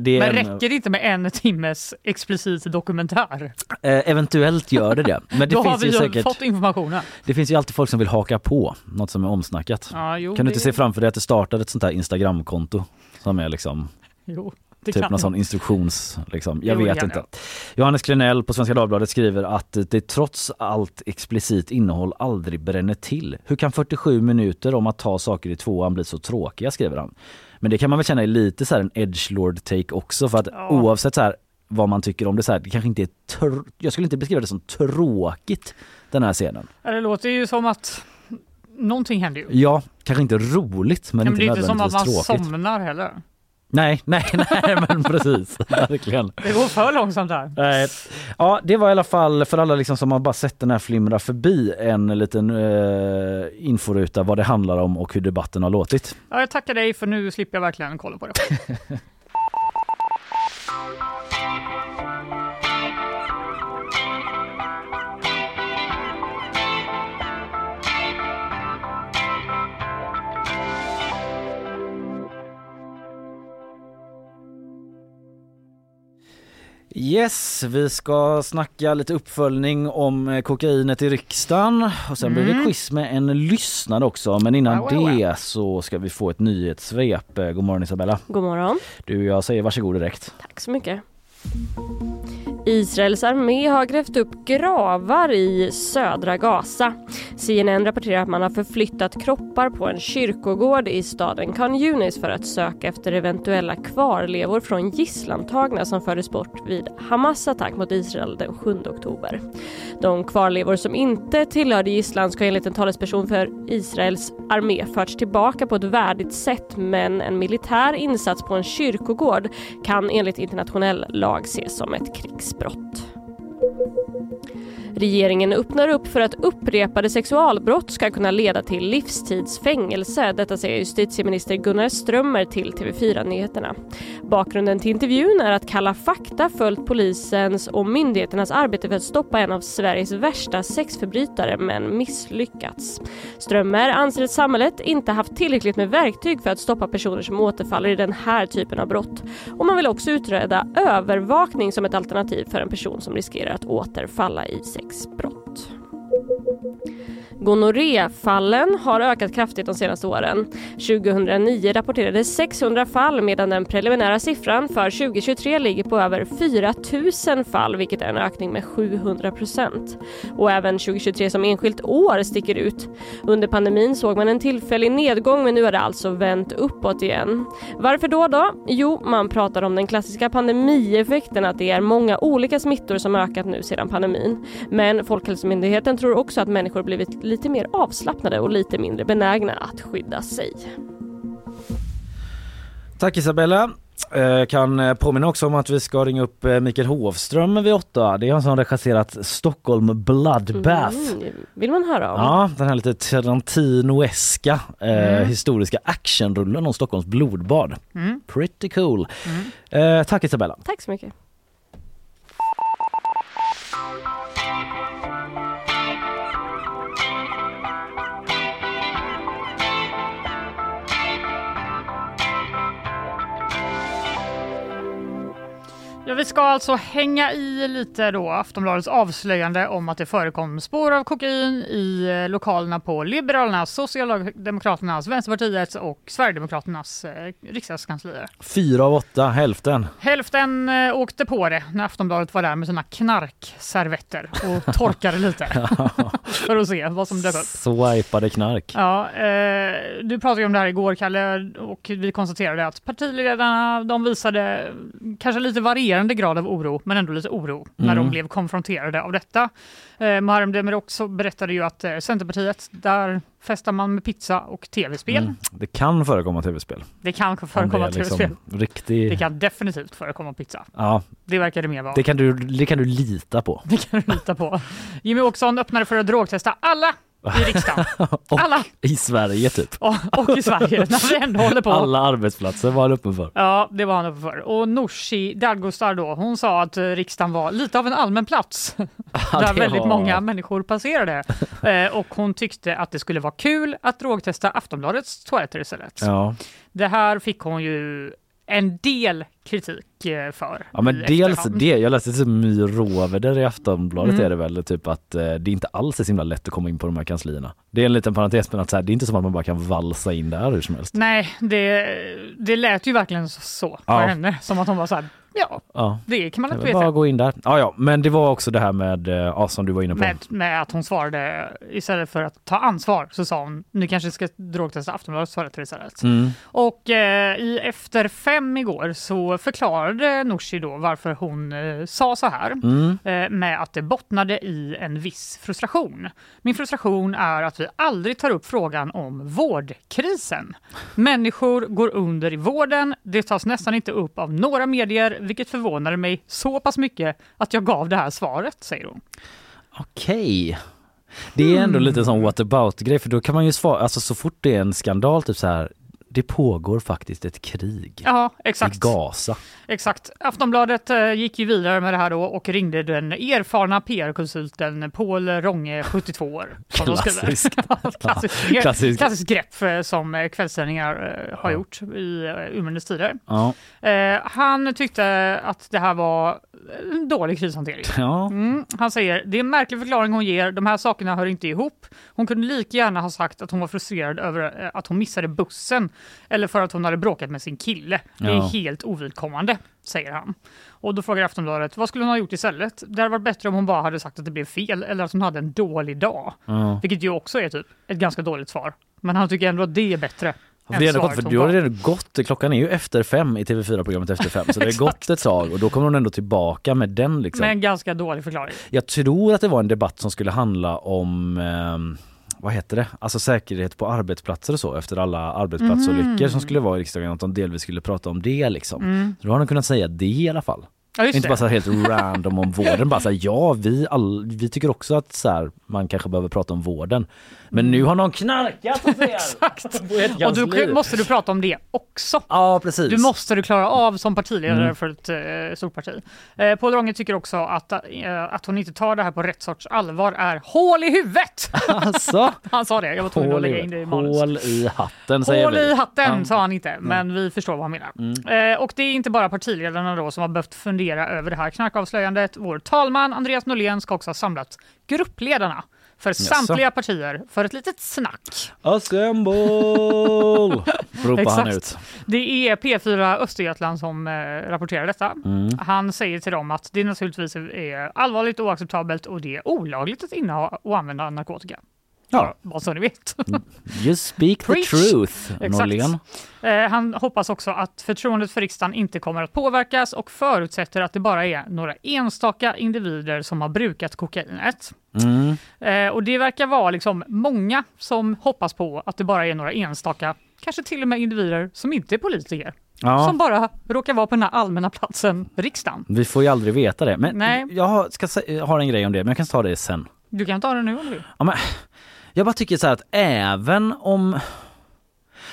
det Men en, räcker det inte med en timmes explicit dokumentär? eh, eventuellt gör det det. Men det Då har finns vi ju säkert. fått informationen. Det finns ju alltid folk som vill haka på något som är omsnackat. Ja, jo, kan du det- inte se framför dig att det startar ett sånt här Instagramkonto som är liksom Jo, det typ någon sån instruktions, liksom. jag Jo, vet kan inte. jag. Johannes Klenell på Svenska Dagbladet skriver att det trots allt explicit innehåll aldrig bränner till. Hur kan 47 minuter om att ta saker i tvåan bli så tråkiga, skriver han. Men det kan man väl känna är lite så här en edgelord take också för att Ja. oavsett så här vad man tycker om det så här, det kanske inte är jag skulle inte beskriva det som tråkigt den här scenen. Det låter ju som att någonting händer ju. Ja, kanske inte roligt men, Men inte det är inte som att man nödvändigtvis tråkigt. somnar heller. Nej, nej, nej men precis. Verkligen. Det går för långsamt här. Nej. Ja, det var i alla fall för alla liksom som har bara sett den här flimra förbi en liten eh, inforuta vad det handlar om och hur debatten har låtit. Ja, jag tackar dig för nu slipper jag verkligen kolla på det. Yes, vi ska snacka lite uppföljning om eh, kokainet i riksdagen och sen blir det Mm. quiz med en lyssnare också. Men innan Wow, wow, wow. det så ska vi få ett nyhetssvep. Eh, God morgon Isabella. God morgon. Du, jag säger varsågod direkt. Tack så mycket. Israels armé har grävt upp gravar i södra Gaza. CNN rapporterar att man har förflyttat kroppar på en kyrkogård i staden Khan Yunis för att söka efter eventuella kvarlevor från gisslantagna som fördes bort vid Hamas attack mot Israel den 7 oktober. De kvarlevor som inte tillhörde gisslan ska enligt en talesperson för Israels armé förts tillbaka på ett värdigt sätt men en militär insats på en kyrkogård kan enligt internationell lag ses som ett krigsbrott. Regeringen öppnar upp för att upprepade sexualbrott ska kunna leda till livstidsfängelse. Detta säger justitieminister Gunnar Strömmer till TV4 Nyheterna. Bakgrunden till intervjun är att Kalla fakta följt polisens och myndigheternas arbete för att stoppa en av Sveriges värsta sexförbrytare men misslyckats. Strömmer anser att samhället inte haft tillräckligt med verktyg för att stoppa personer som återfaller i den här typen av brott. Och man vill också utreda övervakning som ett alternativ för en person som riskerar att återfalla i sex sexbrott. Gonorréfallen har ökat kraftigt de senaste åren. 2009 rapporterades 600 fall medan den preliminära siffran för 2023 ligger på över 4 000 fall vilket är en ökning med 700 procent. Och även 2023 som enskilt år sticker ut. Under pandemin såg man en tillfällig nedgång men nu har det alltså vänt uppåt igen. Varför då då? Jo, man pratar om den klassiska pandemieffekten att det är många olika smittor som ökat nu sedan pandemin. Men Folkhälsomyndigheten tror också att människor blivit lite mer avslappnade och lite mindre benägna att skydda sig. Tack Isabella. Eh, kan eh, påminna också om att vi ska ringa upp eh, Mikael Hovström vid åtta. Det är han som har regisserat Stockholm Bloodbath. Mm, vill man höra om? Ja, den här lite Tarantinoeska eh, Mm. historiska actionrullen om Stockholms blodbad. Mm. Pretty cool. Eh, tack Isabella. Tack så mycket. Vi ska alltså hänga i lite då Aftonbladets avslöjande om att det förekom spår av kokain i eh, lokalerna på Liberalernas, Socialdemokraternas, Vänsterpartiets och Sverigedemokraternas eh, riksdagskanslier. Fyra av åtta, hälften. Hälften eh, åkte på det när Aftonbladet var där med sina knarkservetter och torkade lite för att se vad som dök upp. Swipade knark. Ja, eh, du pratade ju om det här igår Kalle och vi konstaterade att partiledarna de visade kanske lite varierande grad av oro men ändå lite oro när Mm. de blev konfronterade av detta. Eh, Muharrem Demirok också berättade ju att eh, Centerpartiet där festar man med pizza och tv-spel. Mm. Det kan förekomma tv-spel. Det kan Om det förekomma är liksom tv-spel. riktig- Det kan definitivt förekomma pizza. Ja, Det verkar det mer vara. det kan, du, det kan du lita på. Det kan du lita på. Jimmy Åkesson öppnade för att drogtesta alla i riksdagen. och Alla. i Sverige typ. Och, och i Sverige, när vi ändå håller på. Alla arbetsplatser var han uppe för. Ja, det var han uppe för. Och Nooshi Dadgostar då, hon sa att riksdagen var lite av en allmän plats. där väldigt många människor passerade. Eh, och hon tyckte att det skulle vara kul att drogtesta Aftonbladets toaletter istället. Ja. Det här fick hon ju en del kritik eh, för. Ja men dels efterhand. det, jag läste typ My Roveder i Aftonbladet Mm. är det väl typ att eh, det inte alls är så himla lätt att komma in på de här kanslierna. Det är en liten parentes men att så här, det är inte som att man bara kan valsa in där hur som helst. Nej, det, det lät ju verkligen så för Ja. henne. Som att hon var så här, ja, Ja. det kan man Det inte bara veta. att gå in där. Ja, ja, men det var också det här med, eh, ja, som du var inne på. Med, med att hon svarade istället för att ta ansvar så sa hon ni kanske ska drogtesta Aftonbladets toaletter istället. Mm. Och eh, i Efter fem igår så förklarade Nooshi då varför hon eh, sa så här Mm. eh, med att det bottnade i en viss frustration. Min frustration är att vi aldrig tar upp frågan om vårdkrisen. Människor går under i vården. Det tas nästan inte upp av några medier, vilket förvånade mig så pass mycket att jag gav det här svaret, säger hon. Okej. Det är ändå Mm. lite en sån whatabouty-grej för då kan man ju svara, alltså så fort det är en skandal typ så här, det pågår faktiskt ett krig Ja, exakt. i Gaza. Exakt. Aftonbladet eh, gick ju vidare med det här då och ringde den erfarna PR-konsulten Paul Ronge, 72 år. som de skriver. Klassisk. Klassisk, Klassisk. klassisk grepp eh, som eh, kvällstidningar har gjort i urminnes tider. Ja. Han tyckte att det här var en dålig krishantering. Ja. Mm, han säger, det är en märklig förklaring hon ger, de här sakerna hör inte ihop. Hon kunde lika gärna ha sagt att hon var frustrerad över eh, att hon missade bussen eller för att hon hade bråkat med sin kille. Det är Ja. helt ovidkommande, säger han. Och då frågar Aftonbladet, vad skulle hon ha gjort istället? Det hade varit bättre om hon bara hade sagt att det blev fel eller att hon hade en dålig dag. Ja. Vilket ju också är typ ett ganska dåligt svar. Men han tycker ändå att det är bättre. Det är ändå gott, för du har redan gått, klockan är ju efter fem i TV4-programmet Efter fem så det har gått ett tag och då kommer hon ändå tillbaka med den liksom. Med en ganska dålig förklaring. Jag tror att det var en debatt som skulle handla om ehm, vad heter det? Alltså säkerhet på arbetsplatser och så efter alla arbetsplatsolyckor Mhm. som skulle vara i riksdagen. Att de delvis skulle prata om det liksom. Mm. Så då har de kunnat säga det i alla fall. Ja, Inte bara så helt random om vården. Bara så här, ja, vi, all, vi tycker också att så här, man kanske behöver prata om vården. Men nu har någon knarkat er! Exakt! Och då måste du prata om det också. Ja, precis. Du måste du klara av som partiledare Mm. för ett eh, stort parti. Eh, Paul Ronge tycker också att, eh, att hon inte tar det här på rätt sorts allvar är hål i huvudet. Alltså, han sa det, jag var tvungen att hål, lägga in det i, manus. hål i hatten säger Hål vi. i hatten Ja. sa han inte, men vi förstår vad han menar. Mm. Eh, och det är inte bara partiledarna då som har behövt fundera över det här knarkavslöjandet. Vår talman Andreas Norlén ska också ha samlat gruppledarna för samtliga partier för ett litet snack. Assemble! Ropar han ut. Det är P4 Östergötland som eh, rapporterar detta. Mm. Han säger till dem att det naturligtvis är allvarligt och oacceptabelt och det är olagligt att inneha och använda narkotika. Ja. Bara så ni vet. You speak the Preach. truth. Norlén. Eh, han hoppas också att förtroendet för riksdagen inte kommer att påverkas och förutsätter att det bara är några enstaka individer som har brukat kokainet. Mm. Eh, och det verkar vara liksom många som hoppas på att det bara är några enstaka, kanske till och med individer som inte är politiker. Ja. Som bara råkar vara på den här allmänna platsen, riksdagen. Vi får ju aldrig veta det. Men Nej. jag har, ska, har en grej om det, men jag kan ta det sen. Du kan ta det nu om du vill. Ja, men, jag bara tycker så här att även om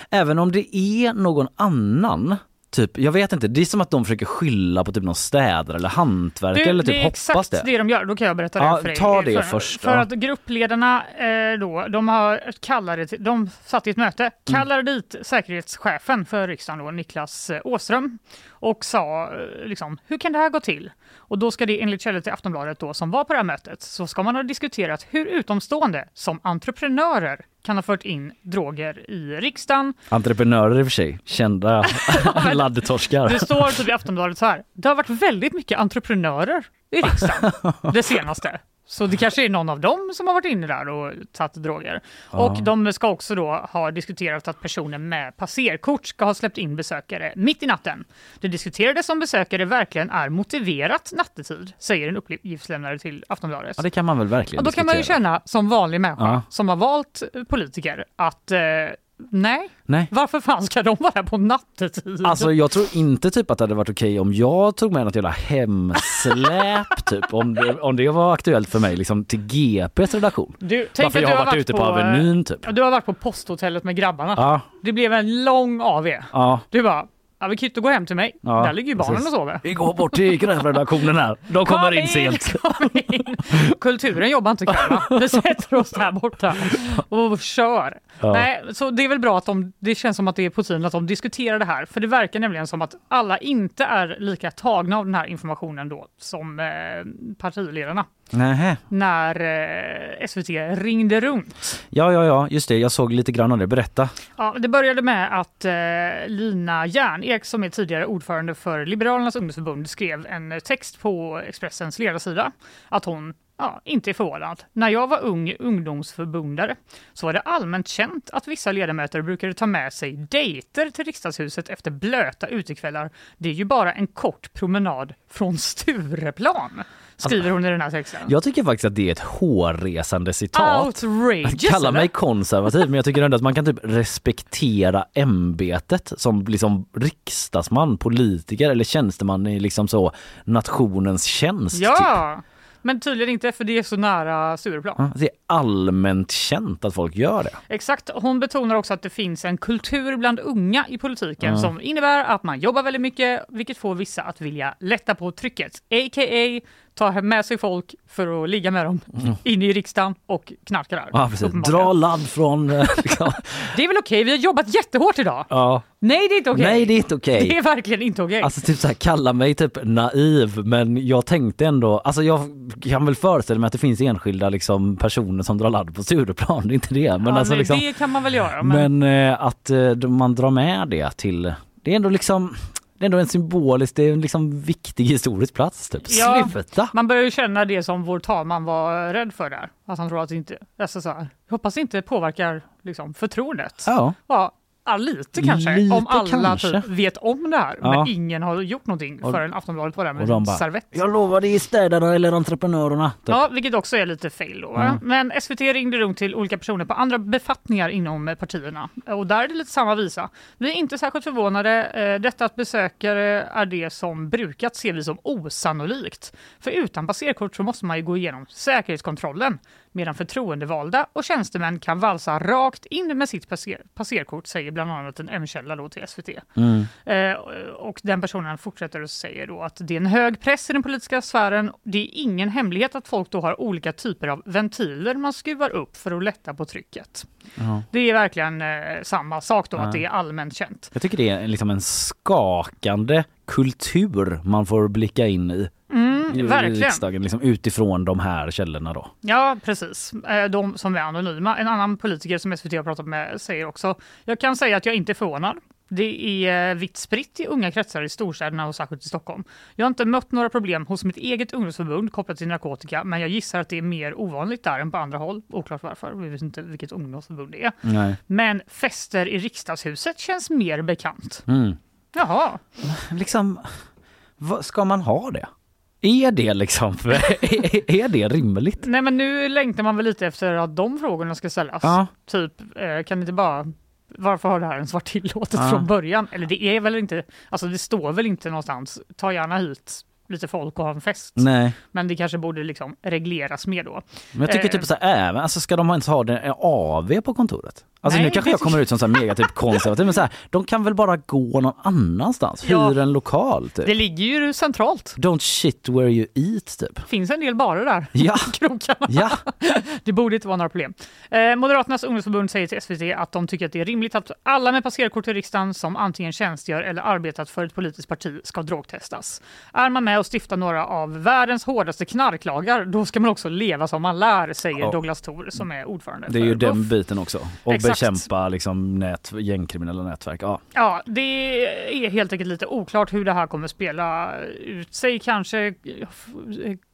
Även om det är någon annan Typ, jag vet inte, det är som att de försöker skylla på typ någon städare eller hantverkare Du, eller det typ är hoppas exakt det. det de gör. Då kan jag berätta Ja, det för dig. ta det för, först, För att gruppledarna eh, då, de har kallade de satt i ett möte, Mm. kallade dit säkerhetschefen för riksdagen då, Niklas eh, Åström och sa eh, liksom, hur kan det här gå till? Och då ska det enligt källor till Aftonbladet då, som var på det här mötet, så ska man ha diskuterat hur utomstående som entreprenörer kan ha fört in droger i riksdagen. Entreprenörer i och för sig, kända laddtorskar. Det står typ i Aftonbladet så här. Det har varit väldigt mycket entreprenörer i riksdagen det senaste. Så det kanske är någon av dem som har varit inne där och tagit droger. Ja. Och de ska också då ha diskuterat att personer med passerkort ska ha släppt in besökare mitt i natten. Det diskuterades om besökare verkligen är motiverat nattetid, säger en uppgiftslämnare till Aftonbladet. Ja, det kan man väl verkligen Och då kan man ju diskutera. känna som vanlig människa Ja. som har valt politiker att eh, Nej. Nej. Varför fan ska de vara där på nattetid? Alltså jag tror inte typ att det hade varit okej om jag tog med något jävla hemsläp typ. Om det, om det var aktuellt för mig liksom till GPs redaktion. Du, tänk Varför jag har varit ute på, Avenyn typ. Du har varit på posthotellet med grabbarna. Ja. Det blev en lång AV. Ja. Du bara, ja, vi kan ju inte gå hem till mig. Ja, Där ligger ju barnen precis. och sover. Vi går bort till grävredaktionen här. De kommer Kom in in, sent. Kulturen jobbar inte Karma. Vi sätter oss där borta och kör. Ja. Nej, så det är väl bra att de, det känns som att det är på tiden att de diskuterar det här. För det verkar nämligen som att alla inte är lika tagna av den här informationen då som eh, partiledarna. Nähä. När eh, SVT ringde runt. Ja, ja, ja, just det. Jag såg lite grann av det. Berätta. Ja, det började med att eh, Lina Järnek som är tidigare ordförande för Liberalernas ungdomsförbund skrev en text på Expressens ledarsida att hon ja, inte är förvånad. När jag var ung ungdomsförbundare så var det allmänt känt att vissa ledamöter brukade ta med sig dejter till riksdagshuset efter blöta utekvällar. Det är ju bara en kort promenad från Stureplan, skriver hon i den här texten. Jag tycker faktiskt att det är ett hårresande citat. Outrageous, Kalla mig konservativ men jag tycker ändå att man kan typ respektera ämbetet som liksom riksdagsman, politiker eller tjänsteman i liksom så nationens tjänst. Typ. Ja, men tydligen inte för det är så nära Stureplan. Det är allmänt känt att folk gör det. Exakt. Hon betonar också att det finns en kultur bland unga i politiken Ja. som innebär att man jobbar väldigt mycket, vilket får vissa att vilja lätta på trycket. A.k.a. ta med sig folk för att ligga med dem Mm. in i riksdagen och knarka där. Ja, precis. Dra ladd från... eh, Liksom. Det är väl okej, vi har jobbat jättehårt idag. Ja. Nej, det är inte okej. Nej, det är inte okej. Det är verkligen inte okej. Alltså typ så här, kalla mig typ naiv men jag tänkte ändå, alltså jag kan väl föreställa mig att det finns enskilda liksom personer som drar ladd på Stureplan, det är inte det. Men ja, alltså nej, liksom, Det kan man väl göra. Men... men eh, att eh, man drar med det till, det är ändå liksom, det är ändå en symbolisk, det är en liksom viktig historisk plats typ. Ja, Sluta! man börjar ju känna det som vår talman var rädd för där. Att han tror att det inte, alltså så här, hoppas det inte påverkar liksom, förtroendet. Ja. Ja, ja, lite kanske. Lite om alla kanske. Typ vet om det här, Ja. men ingen har gjort någonting Och- förrän Aftonbladet var där med de bara, servett. jag lovar det är städarna eller entreprenörerna. Typ. Ja, vilket också är lite fail då. Ja. Men SVT ringde runt till olika personer på andra befattningar inom eh, partierna. Och där är det lite samma visa. Vi är inte särskilt förvånade. Eh, Detta att besökare är det som brukat ser vi som osannolikt. För utan passerkort så måste man ju gå igenom säkerhetskontrollen. Medan förtroendevalda och tjänstemän kan valsa rakt in med sitt passer passerkort, säger bland annat en M-källa till SVT. Mm. Eh, och den personen fortsätter och säger då att det är en hög press i den politiska sfären. Det är ingen hemlighet att folk då har olika typer av ventiler man skruvar upp för att lätta på trycket. Ja. Det är verkligen eh, samma sak då, Ja. att det är allmänt känt. Jag tycker det är liksom en skakande kultur man får blicka in i. Mm, verkligen. riksdagen liksom utifrån de här källorna då. Ja, precis. Eh, De som är anonyma. En annan politiker som SVT har pratat med säger också, jag kan säga att jag inte är förvånad. Det är eh, vitt spritt i unga kretsar i storstäderna och särskilt i Stockholm. Jag har inte mött några problem hos mitt eget ungdomsförbund kopplat till narkotika, men jag gissar att det är mer ovanligt där än på andra håll. Oklart varför, vi vet inte vilket ungdomsförbund det är. Nej. Men fester i riksdagshuset känns mer bekant. Mm. Jaha. Liksom, ska man ha det? Är det liksom, är, är det rimligt? Nej men nu längtar man väl lite efter att de frågorna ska ställas. Ja. Typ, eh, kan det inte bara varför har det här ens varit tillåtet Ja. från början? Eller det är väl inte, alltså det står väl inte någonstans, ta gärna hit lite folk och ha en fest. Nej. Men det kanske borde liksom regleras mer då. Men jag tycker Eh, typ så här, även, alltså ska de ens ha en AV på kontoret? Alltså Nej, nu kanske jag kommer ut som så mega typ konservativ men så här, de kan väl bara gå någon annanstans? Ja. en lokal typ. Det ligger ju centralt. Don't shit where you eat typ. finns en del barer där. Ja. Krokarna. Ja. det borde inte vara några problem. Eh, Moderaternas ungdomsförbund säger till SVT att de tycker att det är rimligt att alla med passerkort i riksdagen som antingen tjänstgör eller arbetat för ett politiskt parti ska drogtestas. Är man med och stiftar några av världens hårdaste knarklagar, då ska man också leva som man lär, säger Ja. Douglas Thor som är ordförande Det är ju den biten också. Och Exakt. bekämpa liksom nät, gängkriminella nätverk. Ja. Ja, det är helt enkelt lite oklart hur det här kommer spela ut sig. Kanske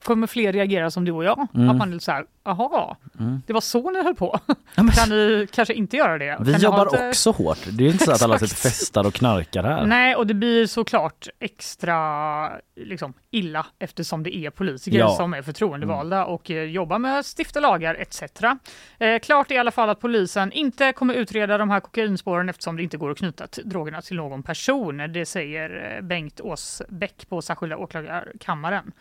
kommer fler reagera som du och jag. Mm. Att man är så här, jaha, Mm. det var så ni höll på. Kan ni kanske inte göra det? Vi Kan jobbar lite- också hårt. Det är inte så att alla sitter festar och knarkar här. Nej, och det blir såklart extra liksom, illa eftersom det är politiker Ja. Mm. som är förtroendevalda och eh, jobbar med att stifta lagar etc. Eh, klart är i alla fall att polisen inte kommer utreda de här kokainspåren eftersom det inte går att knyta drogerna till någon person. Det säger eh, Bengt Åsbäck på särskilda åklagarkammaren.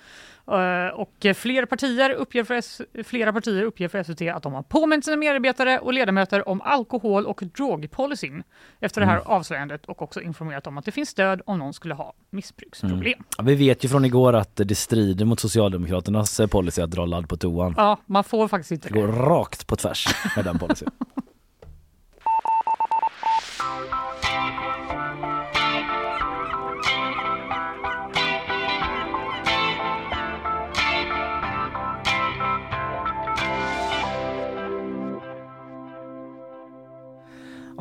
Eh, och fler partier uppger för S- flera partier uppger för SVT att de har påmint sina medarbetare och ledamöter om alkohol och drogpolicyn efter det här Mm. avslöjandet och också informerat om att det finns stöd om någon skulle ha missbruksproblem. Ja, Vi vet ju från igår att det strider mot Socialdemokraternas policy att dra ladd på toan. Ja, man får faktiskt inte Det går rakt på tvärs med den policyn.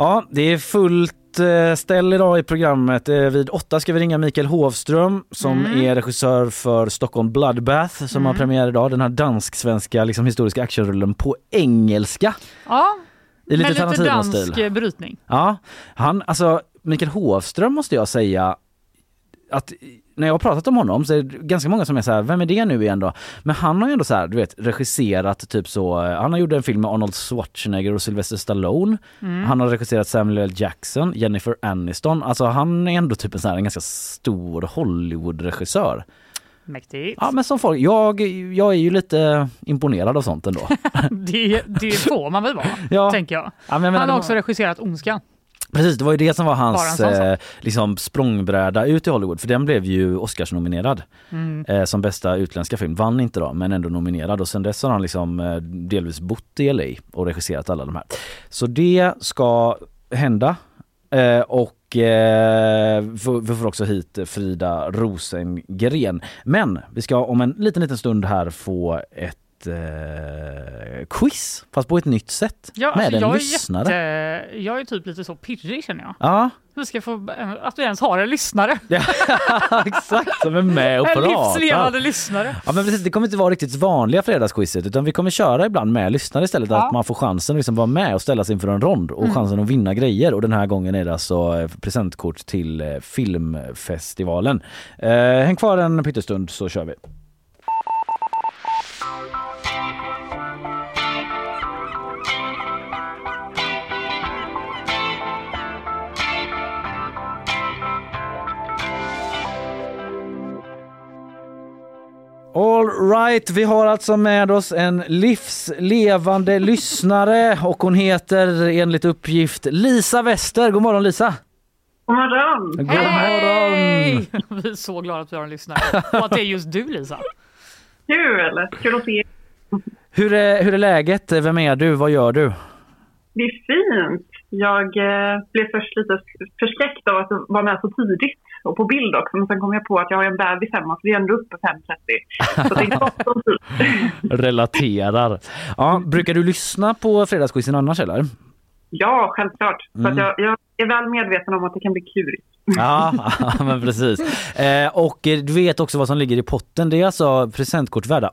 Ja, det är fullt eh, ställ idag i programmet. Eh, Vid åtta ska vi ringa Mikael Hovström som Mm. är regissör för Stockholm Bloodbath som har Mm. premiär idag. Den här dansk-svenska liksom, historiska actionrullen på engelska. Ja, I lite med lite dansk eh, brytning. Ja, han, alltså Mikael Hovström måste jag säga att när jag har pratat om honom så är det ganska många som är så här, vem är det nu igen då? Men han har ju ändå så här, du vet, regisserat typ så, han har gjort en film med Arnold Schwarzenegger och Sylvester Stallone. Mm. Han har regisserat Samuel L. Jackson, Jennifer Aniston. Alltså han är ändå typ en, så här, en ganska stor Hollywood-regissör. Mäktigt. Ja men som folk, jag, jag är ju lite imponerad av sånt ändå. det, det får man väl vara, Ja. tänker jag. Ja, men menar, Han har också regisserat Ondskan. Precis, det var ju det som var hans eh, liksom språngbräda ut i Hollywood för den blev ju Oscarsnominerad Mm. eh, som bästa utländska film. Vann inte då men ändå nominerad och sen dess har han liksom eh, delvis bott i LA och regisserat alla de här. Så det ska hända eh, och eh, vi får också hit Frida Rosengren. Men vi ska om en liten liten stund här få ett eh, quiz fast på ett nytt sätt Ja, med alltså, en jag, är lyssnare. jätte, jag är typ lite så pirrig känner jag. Ja, Vi ska få, att vi ens har en lyssnare. exakt som är med och en pratar. livslevande lyssnare. Ja, men precis, det kommer inte vara riktigt vanliga fredagsquizet utan vi kommer köra ibland med lyssnare istället. Ja. Att man får chansen att liksom vara med och ställa sig inför en rond och Mm. chansen att vinna grejer. Och den här gången är det alltså eh, presentkort till eh, filmfestivalen. Eh, häng kvar en pyttestund så kör vi. All right, vi har alltså med oss en livslevande lyssnare och hon heter enligt uppgift Lisa Wester. God morgon Lisa! God morgon! God morgon! Vi är så glada att vi har en lyssnare. Och att det är just du Lisa. Kul! Kul att se er. Hur är, hur är läget? Vem är du? Vad gör du? Det är fint. Jag eh, blev först lite förskräckt av att vara med så tidigt och på bild också. Men sen kom jag på att jag har en bebis hemma så vi är ändå uppe 5.30. Så det är gott om tid. Relaterar. Ja, brukar du lyssna på fredagsquizen annars eller? Ja, självklart. Mm. att jag, jag är väl medveten om att det kan bli klurigt. Ja, men precis. Eh, och eh, du vet också vad som ligger i potten. Det är alltså presentkort värda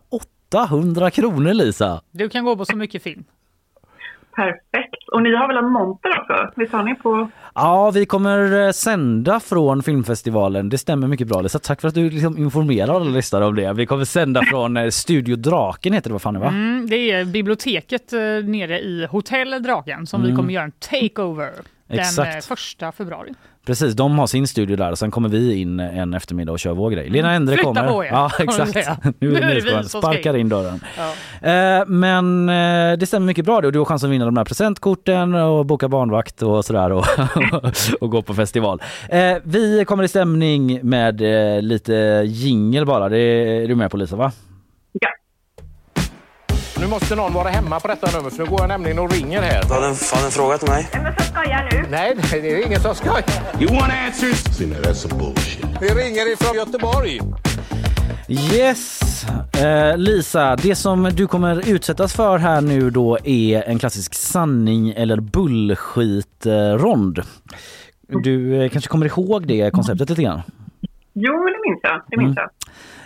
800 kronor Lisa. Du kan gå på så mycket film. Perfekt. Och ni har väl en monter också? Visst har ni på... Ja, vi kommer eh, sända från filmfestivalen. Det stämmer mycket bra Lisa. Tack för att du liksom informerar alla lyssnare om det. Vi kommer sända från eh, Studio Draken heter det vad fan det var? Mm, det är biblioteket eh, nere i Hotell Draken som vi Mm. kommer göra en takeover den Exakt. första februari. Precis, de har sin studio där och sen kommer vi in en eftermiddag och kör vår grej. Lena Endre Flytta kommer. på er, Ja, exakt. Nu, Nu är det vi som sparkar in. dörren. Ja. Eh, men eh, det stämmer mycket bra det och du har chans att vinna de här presentkorten och boka barnvakt och sådär och, och gå på festival. Eh, vi kommer i stämning med lite jingel bara. Det är du med på Lisa va? Nu måste någon vara hemma på detta nummer för nu går jag nämligen och ringer här. Har en, har en fråga till mig? Vem är som skojar nu? Nej, det är ingen som skojar. You want answers? See, now that's some bullshit. Vi ringer ifrån Göteborg. Yes! Eh, Lisa, det som du kommer utsättas för här nu då är en klassisk sanning eller bullskit-rond. Du eh, kanske kommer ihåg det konceptet lite grann? Jo, men det minns jag. Det minns Mm. jag.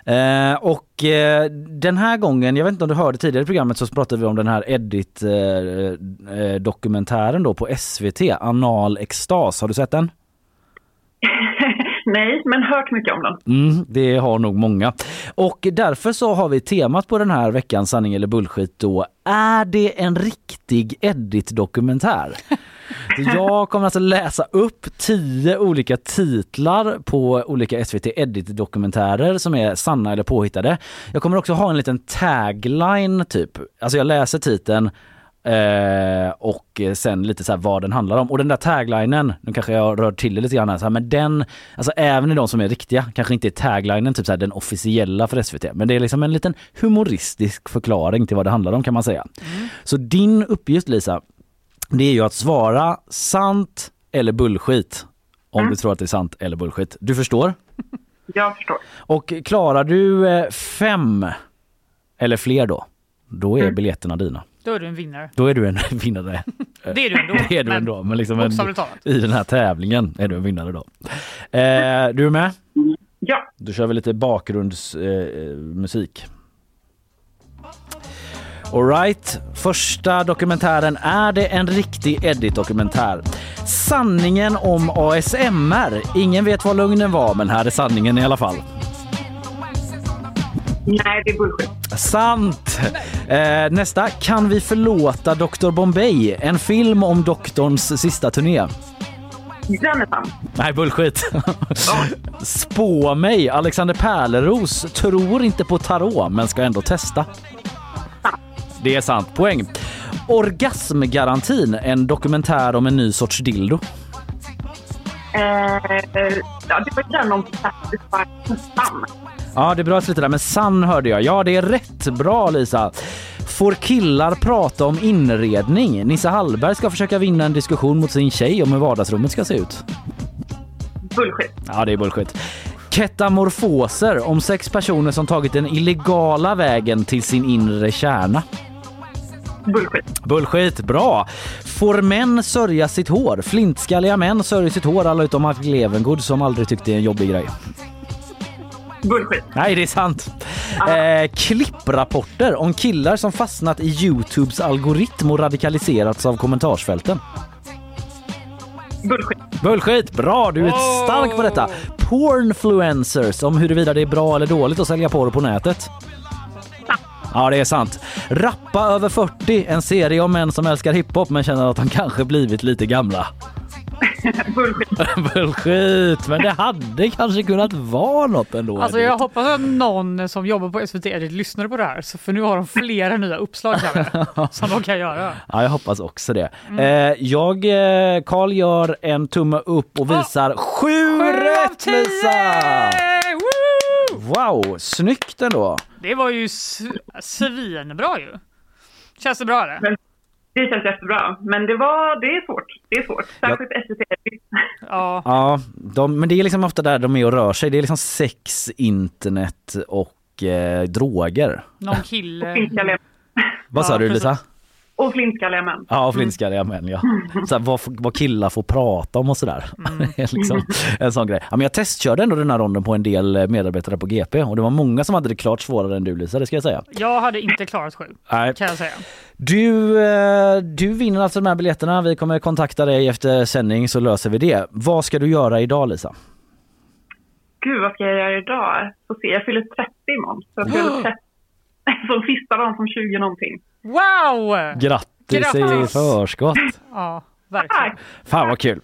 Eh, och eh, den här gången, jag vet inte om du hörde tidigare i programmet så pratade vi om den här Edit eh, eh, dokumentären då på SVT, Anal extas. Har du sett den? Nej, men hört mycket om den. Mm, det har nog många. Och därför så har vi temat på den här veckans sanning eller bullshit då. Är det en riktig Edit-dokumentär? Så Jag kommer alltså läsa upp tio olika titlar på olika SVT Edit-dokumentärer som är sanna eller påhittade. Jag kommer också ha en liten tagline typ. Alltså jag läser titeln Eh, och sen lite så här vad den handlar om. Och den där taglinen, nu kanske jag rör till det lite grann här, så här, men den, alltså även i de som är riktiga, kanske inte är taglinen typ så här, den officiella för SVT, men det är liksom en liten humoristisk förklaring till vad det handlar om kan man säga. Så din uppgift Lisa, det är ju att svara sant eller bullshit. Om du tror att det är sant eller bullshit. Du förstår? Jag förstår. Och klarar du eh, fem eller fler då, då är biljetterna dina. Då är du en vinnare. Då är du en vinnare. Det är du ändå, Det är du men ändå. Men liksom en, i den här tävlingen är du en vinnare då. Eh, du är med? Ja. Då kör vi lite bakgrundsmusik. Eh, musik. Alright, första dokumentären. Är det en riktig Edit-dokumentär? Sanningen om ASMR. Ingen vet vad lögnen var, men här är sanningen i alla fall. Nej, det är bullshit. Sant! Eh, nästa. Kan vi förlåta Dr Bombay? En film om doktorns sista turné. Den är sann. Nej, bullshit. Spå mig. Alexander Pärleros tror inte på tarot men ska ändå testa. Det är sant. Poäng. Orgasmgarantin, en dokumentär om en ny sorts dildo. Eh, ja, det var den om Sun. Ja, det bra lite där, men sann hörde jag. Ja, det är rätt. Bra Lisa. Får killar prata om inredning? Nisse Hallberg ska försöka vinna en diskussion mot sin tjej om hur vardagsrummet ska se ut. Bullshit. Ja, det är bullshit. Ketamorfoser om sex personer som tagit den illegala vägen till sin inre kärna. Bullshit. Bullshit, bra. Får män sörja sitt hår? Flintskalliga män sörjer sitt hår, alla utom Mark Levengood som aldrig tyckte det är en jobbig grej. Bullshit. Nej, det är sant. Eh, klipprapporter om killar som fastnat i Youtubes algoritm och radikaliserats av kommentarsfälten. Bullshit. Bullshit, bra! Du är stark på detta. Pornfluencers om huruvida det är bra eller dåligt att sälja porr på nätet. Ja, det är sant. Rappa över 40, en serie om män som älskar hiphop men känner att de kanske blivit lite gamla. Bullshit. Bullshit, men det hade kanske kunnat vara något ändå. Alltså jag hoppas att någon som jobbar på SVT Edit lyssnar på det här, så för nu har de flera nya uppslag här som de kan göra. Ja, jag hoppas också det. Mm. Eh, jag, eh, Carl gör en tumme upp och visar sju rätt Lisa! Wow, snyggt ändå. Det var ju svinbra ju. Känns det bra eller? Men det känns jättebra. Men det, var, det är svårt. Det är svårt. Särskilt SVT. Ja. Ja, de, men det är liksom ofta där de är och rör sig. Det är liksom sex, internet och eh, droger. Någon kille. Vad sa du Lisa? Och flintskalliga män. Ja, flintskalliga män ja. Så här, vad, vad killar får prata om och sådär. Är liksom en sån grej. Ja, men jag testkörde ändå den här ronden på en del eh, medarbetare på GP och det var många som hade det klart svårare än du Lisa, det ska jag säga. Jag hade inte klarat sju, Nej. kan jag säga. Du, eh, du vinner alltså de här biljetterna. Vi kommer kontakta dig efter sändning så löser vi det. Vad ska du göra idag Lisa? Gud, vad ska jag göra idag? Får se, jag fyller 30 imorgon. Så jag fyller 30 som sista dagen som 20 någonting. Wow! Grattis, i Grattis! förskott! Ja, verkligen. Fan vad kul!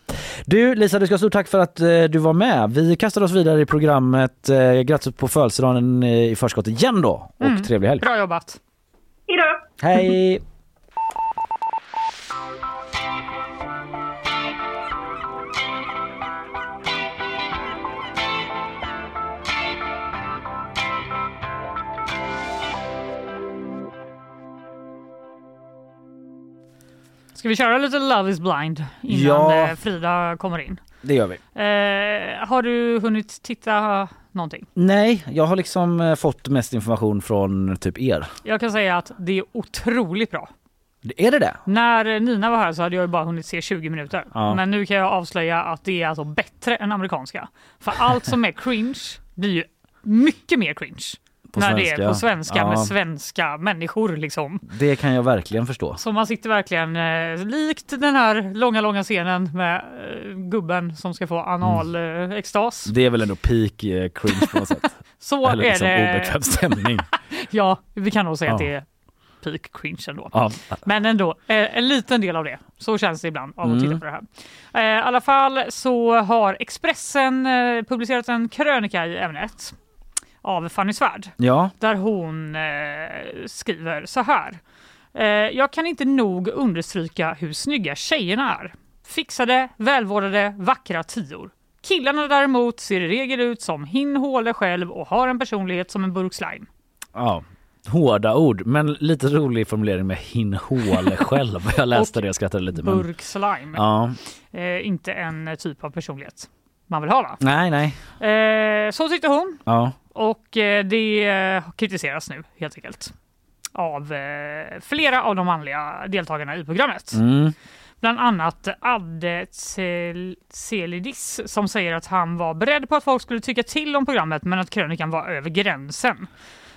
Du Lisa, du ska ha stort tack för att eh, du var med. Vi kastar oss vidare i programmet. Eh, grattis på födelsedagen eh, i förskott igen då och Mm. trevlig helg. Bra jobbat. Hejdå! Hej! Ska vi köra lite Love is blind innan Ja. eh, Frida kommer in? Det gör vi. Eh, har du hunnit titta någonting? Nej, jag har liksom eh, fått mest information från typ er. Jag kan säga att det är otroligt bra. Är det det? När Nina var här så hade jag ju bara hunnit se 20 minuter. Ja. Men nu kan jag avslöja att det är alltså bättre än amerikanska. För allt som är cringe blir ju mycket mer cringe. På när det svenska. är på svenska Ja. med svenska människor liksom. Det kan jag verkligen förstå. Så man sitter verkligen eh, likt den här långa, långa scenen med eh, gubben som ska få analextas. Eh, extas. Det är väl ändå peak eh, cringe på något sätt. Så Eller liksom är det. obekväm stämning. ja, vi kan nog säga att Ja. det är peak cringe ändå. Ja. Men ändå, eh, en liten del av det. Så känns det ibland av att Mm. titta på det här. Eh, I alla fall så har Expressen eh, publicerat en krönika i ämnet av Fanny Svärd. Ja. Där hon eh, skriver så här. Eh, jag kan inte nog understryka hur snygga tjejerna är. Fixade, välvårdade, vackra tior. Killarna däremot ser i regel ut som hin håle själv och har en personlighet som en burk slime. Ja. Hårda ord, men lite rolig formulering med hinhåle själv. Jag läste det och skrattade lite. Men... Burk slime. Ja. Eh, inte en typ av personlighet man vill ha va? Nej, nej. Eh, så tyckte hon Ja. Och eh, det eh, kritiseras nu helt enkelt av eh, flera av de manliga deltagarna i programmet. Mm. Bland annat Adde Cel- Celidis som säger att han var beredd på att folk skulle tycka till om programmet men att krönikan var över gränsen.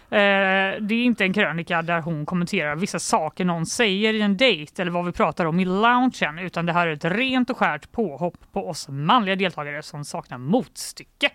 Eh, det är inte en krönika där hon kommenterar vissa saker någon säger i en dejt eller vad vi pratar om i loungen utan det här är ett rent och skärt påhopp på oss manliga deltagare som saknar motstycke.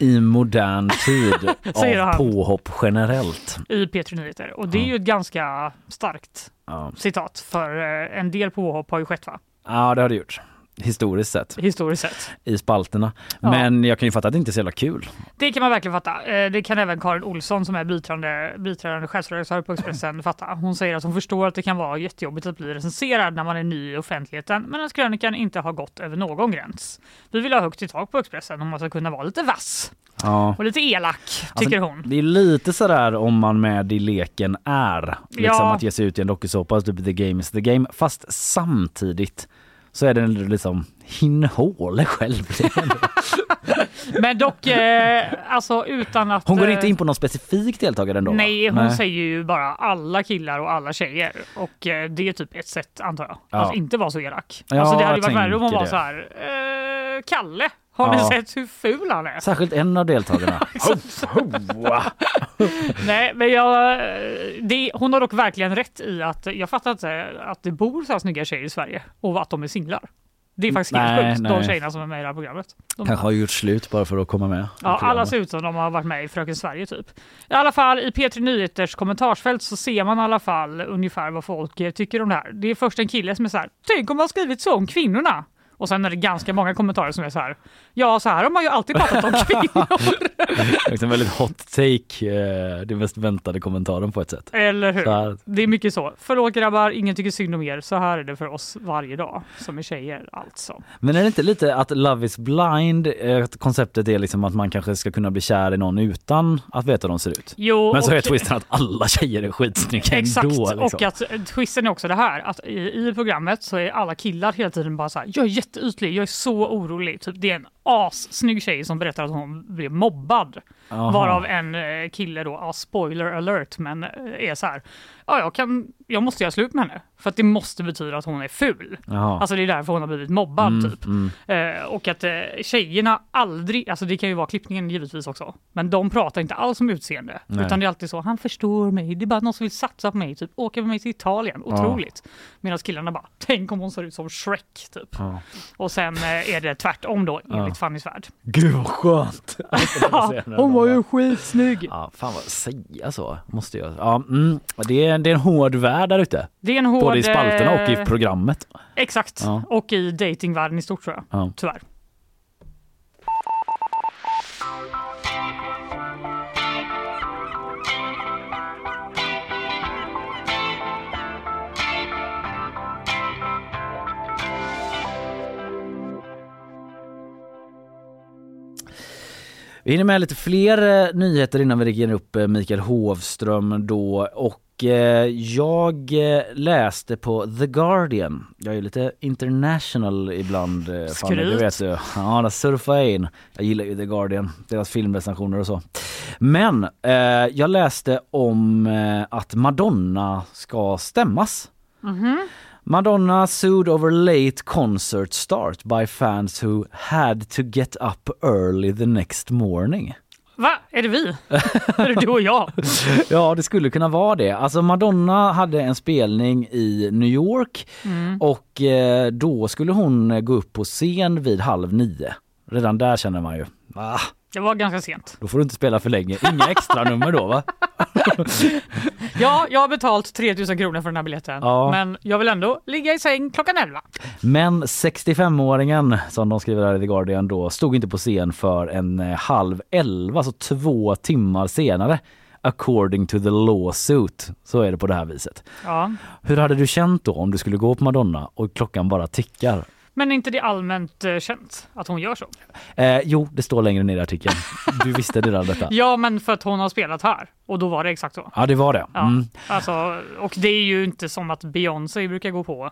I modern tid av påhopp generellt. i P3 Nyheter. Och det är ju ett ganska starkt Ja. citat för eh, en del påhopp har ju skett va? ja, det har det gjort. Historiskt sett. Historiskt sett. I spalterna. Ja. Men jag kan ju fatta att det inte är så jävla kul. Det kan man verkligen fatta. Eh, Det kan även Karin Olsson som är biträdande, biträdande chefredaktör på Expressen fatta. Hon säger att hon förstår att det kan vara jättejobbigt att bli recenserad när man är ny i offentligheten men att krönikan inte har gått över någon gräns. Vi vill ha högt i tak på Expressen om man ska kunna vara lite vass Ja. och lite elak tycker Alltså, hon. Det är lite sådär om man med i leken är. Liksom Ja. att ge sig ut i en dokusåpa, typ the game is the game. Fast samtidigt så är det liksom hinhåle själv. Men dock, eh, alltså utan att... Hon går eh, inte in på någon specifik deltagare ändå? Nej, hon säger ju bara alla killar och alla tjejer. Och eh, det är typ ett sätt, antar jag, Ja. att inte vara så elak. Ja, alltså det hade ju varit värre om hon var det. så här. Eh, Kalle, har ni Ja. sett hur ful han är? Särskilt en av deltagarna. Nej, men jag, det, hon har dock verkligen rätt i att jag fattar inte att det bor så här snygga tjejer i Sverige och att de är singlar. Det är faktiskt Nej, helt sjukt, de nej. tjejerna som är med i det här programmet. De, Kanske har gjort slut bara för att komma med. i Ja, alla programmet. ser ut som de har varit med i Fröken Sverige typ. I alla fall i P3 Nyheters kommentarsfält så ser man i alla fall ungefär vad folk eh, tycker om det här. Det är först en kille som är så här, tänk om man skrivit så om kvinnorna. Och sen är det ganska många kommentarer som är så här, ja så här har man ju alltid pratat om kvinnor. Det är en väldigt hot take, eh, det mest väntade kommentaren på ett sätt. Eller hur? Det är mycket så. Förlåt grabbar, ingen tycker synd om er. Så här är det för oss varje dag som är tjejer alltså. Men är det inte lite att Love is blind, eh, konceptet är liksom att man kanske ska kunna bli kär i någon utan att veta hur de ser ut? Jo, Men så är och- twisten att alla tjejer är skitsnygga Exakt, ändå. Liksom. och att twisten är också det här att i, i programmet så är alla killar hela tiden bara så här, jag är jätteytlig, jag är så orolig. Typ, det är en assnygg tjej som berättar att hon blev mobbad. Aha. Varav en eh, kille då, ja, spoiler alert, men eh, är så här, ja jag, kan, jag måste göra slut med henne. För att det måste betyda att hon är ful. Jaha. Alltså det är därför hon har blivit mobbad Mm, typ. mm. Eh, och att eh, tjejerna aldrig, alltså det kan ju vara klippningen givetvis också, men de pratar inte alls om utseende. Nej. Utan det är alltid så, han förstår mig, det är bara någon som vill satsa på mig, typ åka med mig till Italien, Ja. otroligt. Medan killarna bara, tänk om hon ser ut som Shrek typ. Ja. Och sen eh, är det tvärtom då, Ja. enligt Fannys värld. Gud vad skönt! Ja, hon var ju skitsnygg. Ja, fan vad säga så måste jag. Ja, mm, det, är, det är en hård värld där ute. Det är en hård... Både i spalterna och i eh, programmet. Exakt, Ja. och i datingvärlden i stort tror jag, Ja. tyvärr. Vi hinner med lite fler eh, nyheter innan vi ringer upp eh, Mikael Hovström då och jag eh, läste på The Guardian. Jag är lite international ibland. eh, Fanny, det Skryt. vet du. Ja, där surfar jag in. Jag gillar ju The Guardian, deras filmrecensioner och så. Men eh, jag läste om eh, att Madonna ska stämmas Mhm. Madonna sued over late concert start by fans who had to get up early the next morning. Va? Är det vi? är det du och jag? Ja, det skulle kunna vara det. Alltså Madonna hade en spelning i New York Mm. och eh, då skulle hon gå upp på scen vid halv nio. Redan där känner man ju, ah, Det var ganska sent. då får du inte spela för länge. Inga extra nummer då va? Ja, jag har betalt 3000 kronor för den här biljetten. Ja. Men jag vill ändå ligga i säng klockan 11. Men 65-åringen som de skriver här i The Guardian då stod inte på scen för en eh, halv elva, alltså två timmar senare. According to the lawsuit så är det på det här viset. Ja. Hur hade du känt då om du skulle gå på Madonna och klockan bara tickar? Men är inte det allmänt eh, känt att hon gör så? Eh, jo, det står längre ner i artikeln. Du visste redan detta. Ja, men för att hon har spelat här och då var det exakt så. Ja, det var det. Ja, Mm. alltså, och det är ju inte som att Beyoncé brukar gå på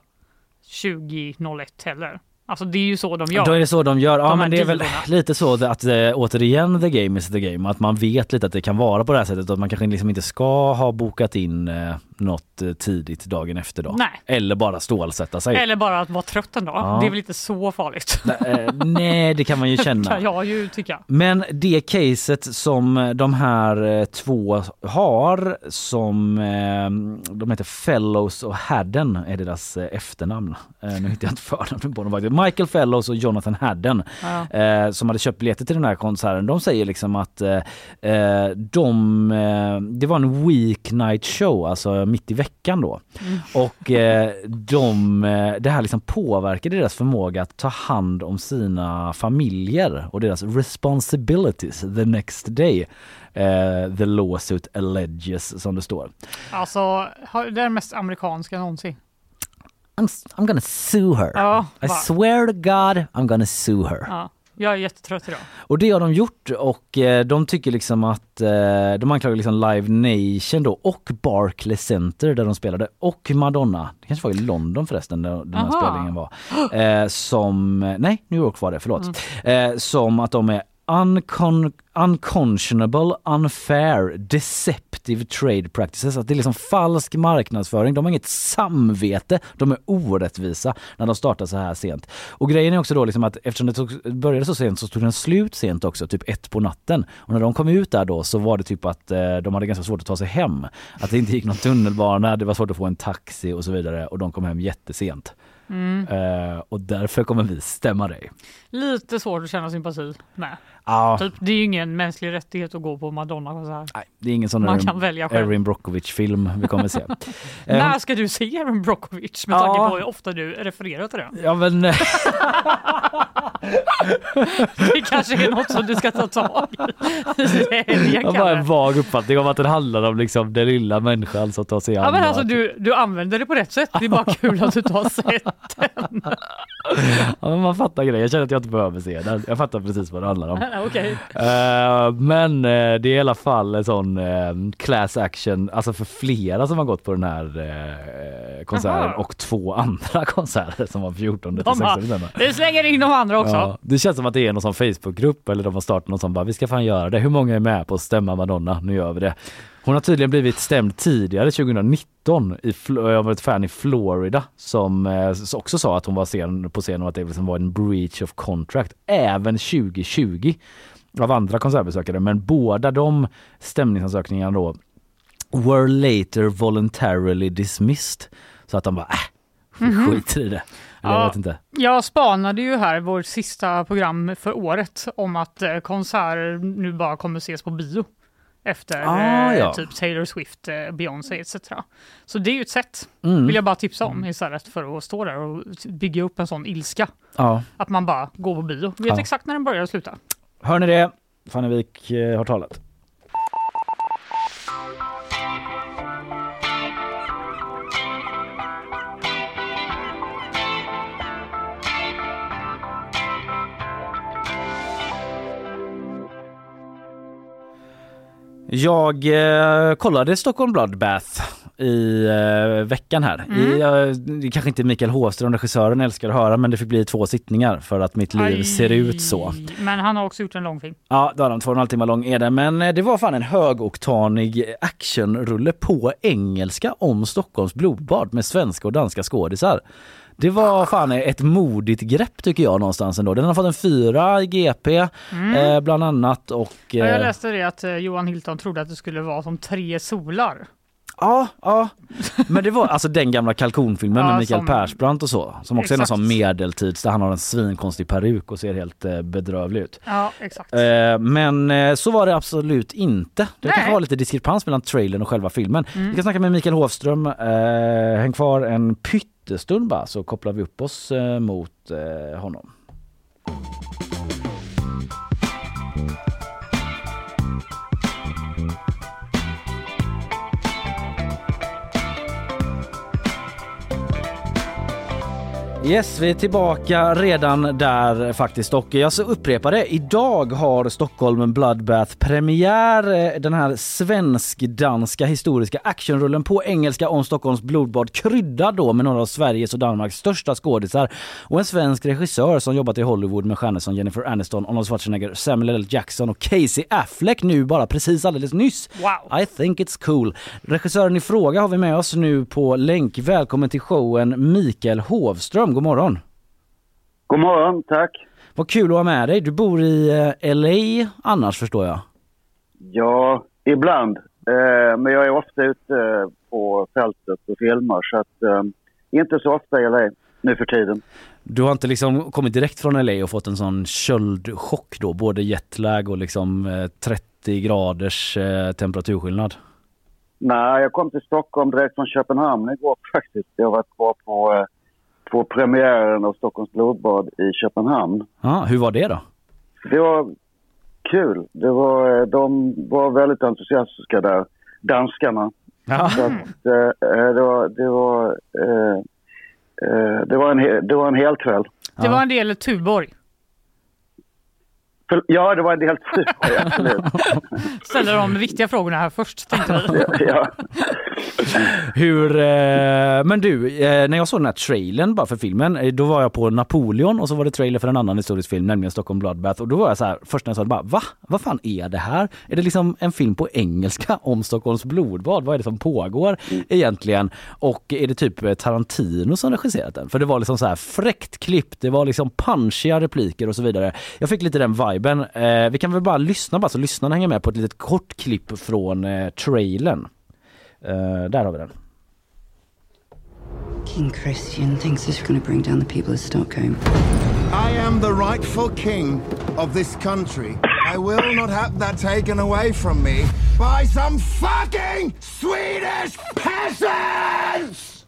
2001 heller. Alltså det är ju så de gör. Då är det så de gör. Ja, De men det är väl lite så att äh, återigen the game is the game. Att man vet lite att det kan vara på det här sättet. Att man kanske liksom inte ska ha bokat in eh, något eh, tidigt dagen efter då. Nej. Eller bara stålsätta sig. Eller bara att vara trött en dag. Ja. Det är väl inte så farligt. Eh, nej, det kan man ju kan känna. jag ju tycka. Men det caset som de här eh, två har som eh, de heter Fellows och Hadden är deras eh, efternamn. Eh, nu hittar jag inte förnamnen på dem faktiskt. Michael Fellows och Jonathan Hadden Ja. eh, som hade köpt biljetter till den här konserten. De säger liksom att eh, eh, de, eh, det var en weeknight show, alltså mitt i veckan då. Mm. Och eh, de, eh, det här liksom påverkar deras förmåga att ta hand om sina familjer och deras responsibilities the next day. Eh, the lawsuit alleges som det står. Alltså, det är mest amerikanska någonsin. I'm, I'm gonna sue her. Ja, I swear to God I'm gonna sue her. Ja, jag är jättetrött idag. Och det har de gjort och eh, de tycker liksom att eh, de anklagar liksom Live Nation då och Barclay Center där de spelade och Madonna, det kanske var i London förresten där den här Aha. spelningen var, eh, som, nej New York var det, förlåt, eh, som att de är uncon, unconscionable, unfair, deceptive trade practices. Att det är liksom falsk marknadsföring. De har inget samvete. De är orättvisa när de startar så här sent. Och grejen är också då liksom att eftersom det tog, började så sent så tog den slut sent också, typ ett på natten. Och när de kom ut där då så var det typ att eh, de hade ganska svårt att ta sig hem. Att det inte gick någon tunnelbana, det var svårt att få en taxi och så vidare och de kom hem jättesent. Mm. Eh, och därför kommer vi stämma dig. Lite svårt att känna sympati med. Ja. Typ, det är ju ingen mänsklig rättighet att gå på Madonna-konsert. Det är ingen sån Man där kan välja själv. Erin Brockovich-film vi kommer se. Eh, När ska du se Erin Brockovich med Ja. tanke på hur ofta du refererar till det? Ja men Det kanske är något som du ska ta tag i jag har bara en vag uppfattning om att den handlar om liksom den lilla människan som tar sig an. Ja men alltså allt. du, du använder det på rätt sätt. Det är bara kul att du inte har sett den. ja, men man fattar grejen. Jag känner att jag inte behöver se den. Jag fattar precis vad det handlar om. Okej. Eh, men eh, det är i alla fall en sån eh, class action, alltså för flera som har gått på den här konserten Aha. och två andra konserter som var 14 till De 16 har, december. vi slänger in de andra också. Ja, det känns som att det är någon sån Facebookgrupp eller de har startat någon sån bara vi ska fan göra det. Hur många är med på att stämma Madonna? Nu gör vi det. Hon har tydligen blivit stämd tidigare 2019 i Fl- jag var ett fan i Florida som eh, också sa att hon var sen på scen och att det liksom var en breach of contract även 2020 av andra konsertbesökare. Men båda de stämningsansökningarna då were later voluntarily dismissed. Så att de bara äh, Mhm. skiter i det. Eller jag Ja. vet inte. Jag spanade ju här vårt sista program för året om att eh, konserter nu bara kommer ses på bio. Efter Ah, eh, ja. typ Taylor Swift, eh, Beyoncé etc. Så det är ju ett sätt, Mm. vill jag bara tipsa om istället för att stå där och bygga upp en sån ilska. Ja. Att man bara går på bio, vet Ja. exakt när den börjar och slutar. Hör ni det? Fannevik eh, har talat. Jag eh, kollade Stockholm Bloodbath i eh, veckan här. I, eh, det kanske inte Mikael Håström, regissören, älskar att höra men det fick bli två sittningar för att mitt liv Aj. ser ut så. Men han har också gjort en långfilm. Ja, det har de. Två och en halv timme lång är den. Men eh, det var fan en högoktanig actionrulle på engelska om Stockholms blodbad med svenska och danska skådisar. Det var fan ett modigt grepp tycker jag någonstans ändå. Den har fått en fyra i GP Mm. eh, bland annat och... Ja, jag eh, läste det att eh, Johan Hilton trodde att det skulle vara som tre solar. Ja, ja. Men det var alltså den gamla kalkonfilmen Ja, med Mikael som- Persbrandt och så. Som också är någon Exakt. sån medeltids där han har en svinkonstig peruk och ser helt eh, bedrövlig ut. Ja, exakt. Eh, men eh, så var det absolut inte. Det Nej. kanske var lite diskrepans mellan trailern och själva filmen. Mm. Vi kan snacka med Mikael Hovström. Eh, häng kvar en stund bara så kopplar vi upp oss eh, mot eh, honom. Yes, vi är tillbaka redan där faktiskt och jag så upprepar det. Idag har Stockholm Bloodbath premiär. Eh, Den här svensk-danska historiska actionrullen på engelska om Stockholms blodbad kryddad då med några av Sveriges och Danmarks största skådisar och en svensk regissör som jobbat i Hollywood med stjärnor som Jennifer Aniston, Arnold Schwarzenegger, Samuel L. Jackson och Casey Affleck nu bara precis alldeles nyss. Wow! I think it's cool. Regissören i fråga har vi med oss nu på länk. Välkommen till showen Mikael Hovström. God morgon! God morgon, tack! Vad kul att ha med dig. Du bor i eh, LA annars förstår jag. Ja, ibland. Eh, men jag är ofta ute eh, på fältet och filmar så att inte så ofta i LA nu för tiden. Du har inte liksom kommit direkt från LA och fått en sån köldchock då, både jetlag och liksom eh, 30 graders temperaturskillnad? Nej, jag kom till Stockholm direkt från Köpenhamn igår faktiskt. Jag var kvar på, på premiären av Stockholms blodbad i Köpenhamn. Ja, hur var det då? Det var kul. Det var, eh, de var väldigt entusiastiska där, danskarna. Ja. Så att, eh, eh, det var, det var, eh, eh, det var en, det var en hel kväll. Det var en del Tuborg. Ja, det var en del super, absolut. Ställer de viktiga frågorna här först tänkte vi. ja. Hur, eh, men du, eh, när jag såg den här trailern bara för filmen, eh, då var jag på Napoleon och så var det trailer för en annan historisk film, nämligen Stockholm Bloodbath. Och då var jag så här, först när jag såg det bara, va? Vad fan är det här? Är det liksom en film på engelska om Stockholms blodbad? Vad är det som pågår egentligen? Och är det typ Tarantino som regisserat den? För det var liksom så här fräckt klippt, det var liksom punchiga repliker och så vidare. Jag fick lite den viben. Eh, vi kan väl bara lyssna bara så lyssnarna hänger med på ett litet kort klipp från eh, trailern. Eh, där har vi den. King Christian thinks he's going to bring down the people of Stockholm. I am the rightful king of this country. I will not have that taken away from me by some fucking Swedish peasants!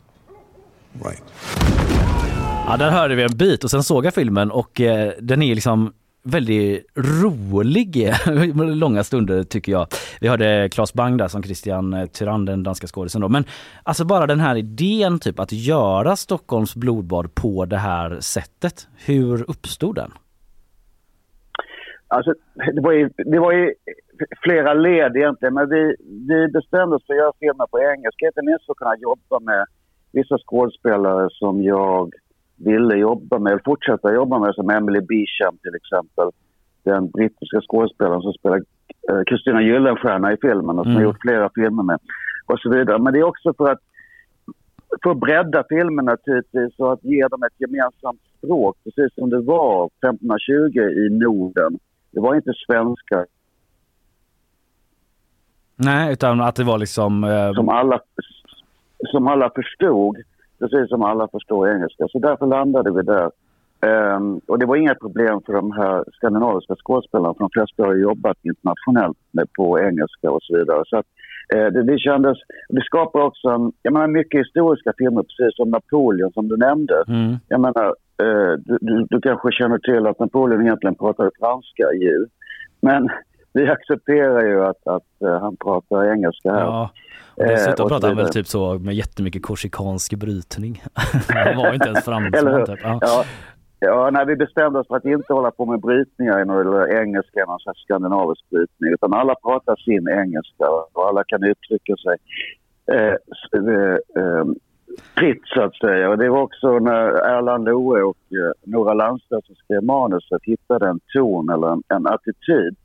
Ja, där hörde vi en bit och sen såg jag filmen och eh, den är liksom väldigt rolig långa stunder tycker jag. Vi hörde Claes Bang där som Christian eh, Tyrann, den danska skådisen då. Men alltså bara den här idén typ att göra Stockholms blodbad på det här sättet. Hur uppstod den? Alltså, det var, ju, det var ju flera led egentligen, men vi, vi bestämde oss för att göra filmer på engelska. Inte minst för att kunna jobba med vissa skådespelare som jag ville jobba med, fortsätta jobba med, som Emily Beecham till exempel. Den brittiska skådespelaren som spelar eh, Kristina Gyllenstierna i filmen och som har Mm. gjort flera filmer med. Och så vidare. Men det är också för att, för att bredda filmen naturligtvis och att ge dem ett gemensamt språk, precis som det var 1520 i Norden. Det var inte svenska Nej, utan att det var liksom... Eh... som alla, som alla förstod, precis som alla förstår engelska. Så därför landade vi där. Ehm, och det var inga problem för de här skandinaviska skådespelarna, för de flesta har jobbat internationellt med, på engelska och så vidare. Så att, eh, det, det kändes, det skapar också en, jag menar mycket historiska filmer, precis som Napoleon som du nämnde. Mm. Jag menar, eh, du, du, du kanske känner till att Napoleon egentligen pratade franska ju. Men vi accepterar ju att, att eh, han pratar engelska här. Ja. Och dessutom pratade han väl typ så med jättemycket korsikansk brytning. han var inte ens Eller fransman typ. Ja. Ja. Ja, nej, vi bestämde oss för att inte hålla på med brytningar i någon engelska, någon slags skandinavisk brytning, utan alla pratar sin engelska och alla kan uttrycka sig eh, eh, eh, fritt så att säga. Och det var också när Erland Loe och eh, Nora Landstedt som skrev manuset hittade en ton eller en, en attityd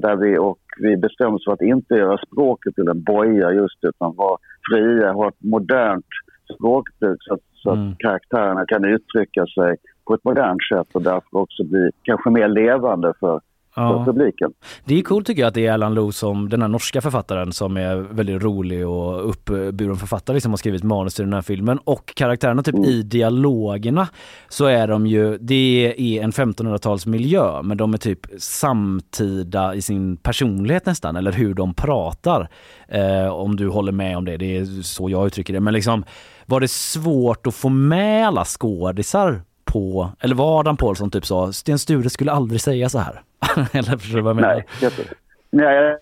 där vi, och vi bestämde oss för att inte göra språket till en boja just utan vara fria, ha ett modernt språkbruk så att, så att karaktärerna kan uttrycka sig på ett modernt sätt och därför också bli kanske mer levande för, Ja. för publiken. Det är coolt tycker jag att det är Erland Loe som den här norska författaren som är väldigt rolig och uppburen författare som har skrivit manus till den här filmen och karaktärerna typ i dialogerna så är de ju, det är en 1500-talsmiljö men de är typ samtida i sin personlighet nästan eller hur de pratar. Eh, om du håller med om det, det är så jag uttrycker det. Men liksom var det svårt att få med alla skådisar på, eller var Adam Pålsson typ sa, Sten Sture skulle aldrig säga så här. eller förstår du vad jag menar? Nej, jätte- Nej,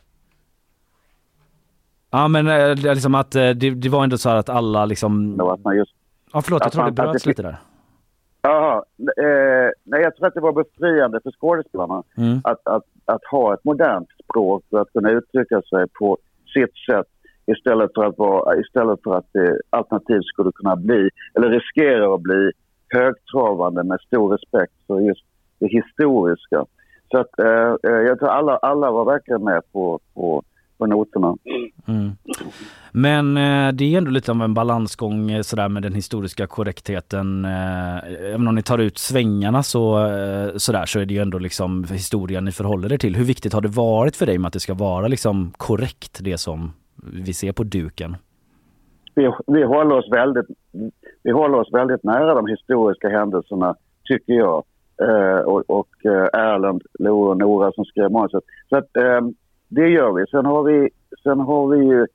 Ja men eh, liksom att eh, det, det var ändå så här att alla liksom... att man just... Ja förlåt, jag att tror det man- bröts det- lite där. Jaha, eh, nej jag tror att det var befriande för skådespelarna Mm. att, att, att ha ett modernt språk för att kunna uttrycka sig på sitt sätt istället för att, vara, istället för att det alternativt skulle kunna bli, eller riskerar att bli, högtravande med stor respekt för just det historiska. Så att eh, eh, jag tror alla, alla var verkligen med på, på, på noterna. Mm. Men eh, det är ändå lite av en balansgång eh, sådär med den historiska korrektheten. Eh, även om ni tar ut svängarna så, eh, sådär, så är det ju ändå liksom historien ni förhåller er till. Hur viktigt har det varit för dig med att det ska vara liksom korrekt det som vi ser på duken? vi, vi, håller oss väldigt, vi håller oss väldigt nära de historiska händelserna, tycker jag. Eh, och och eh, Erland, Lo och Nora som skrev manuset. Så att, eh, det gör vi. Sen har vi, sen har vi ju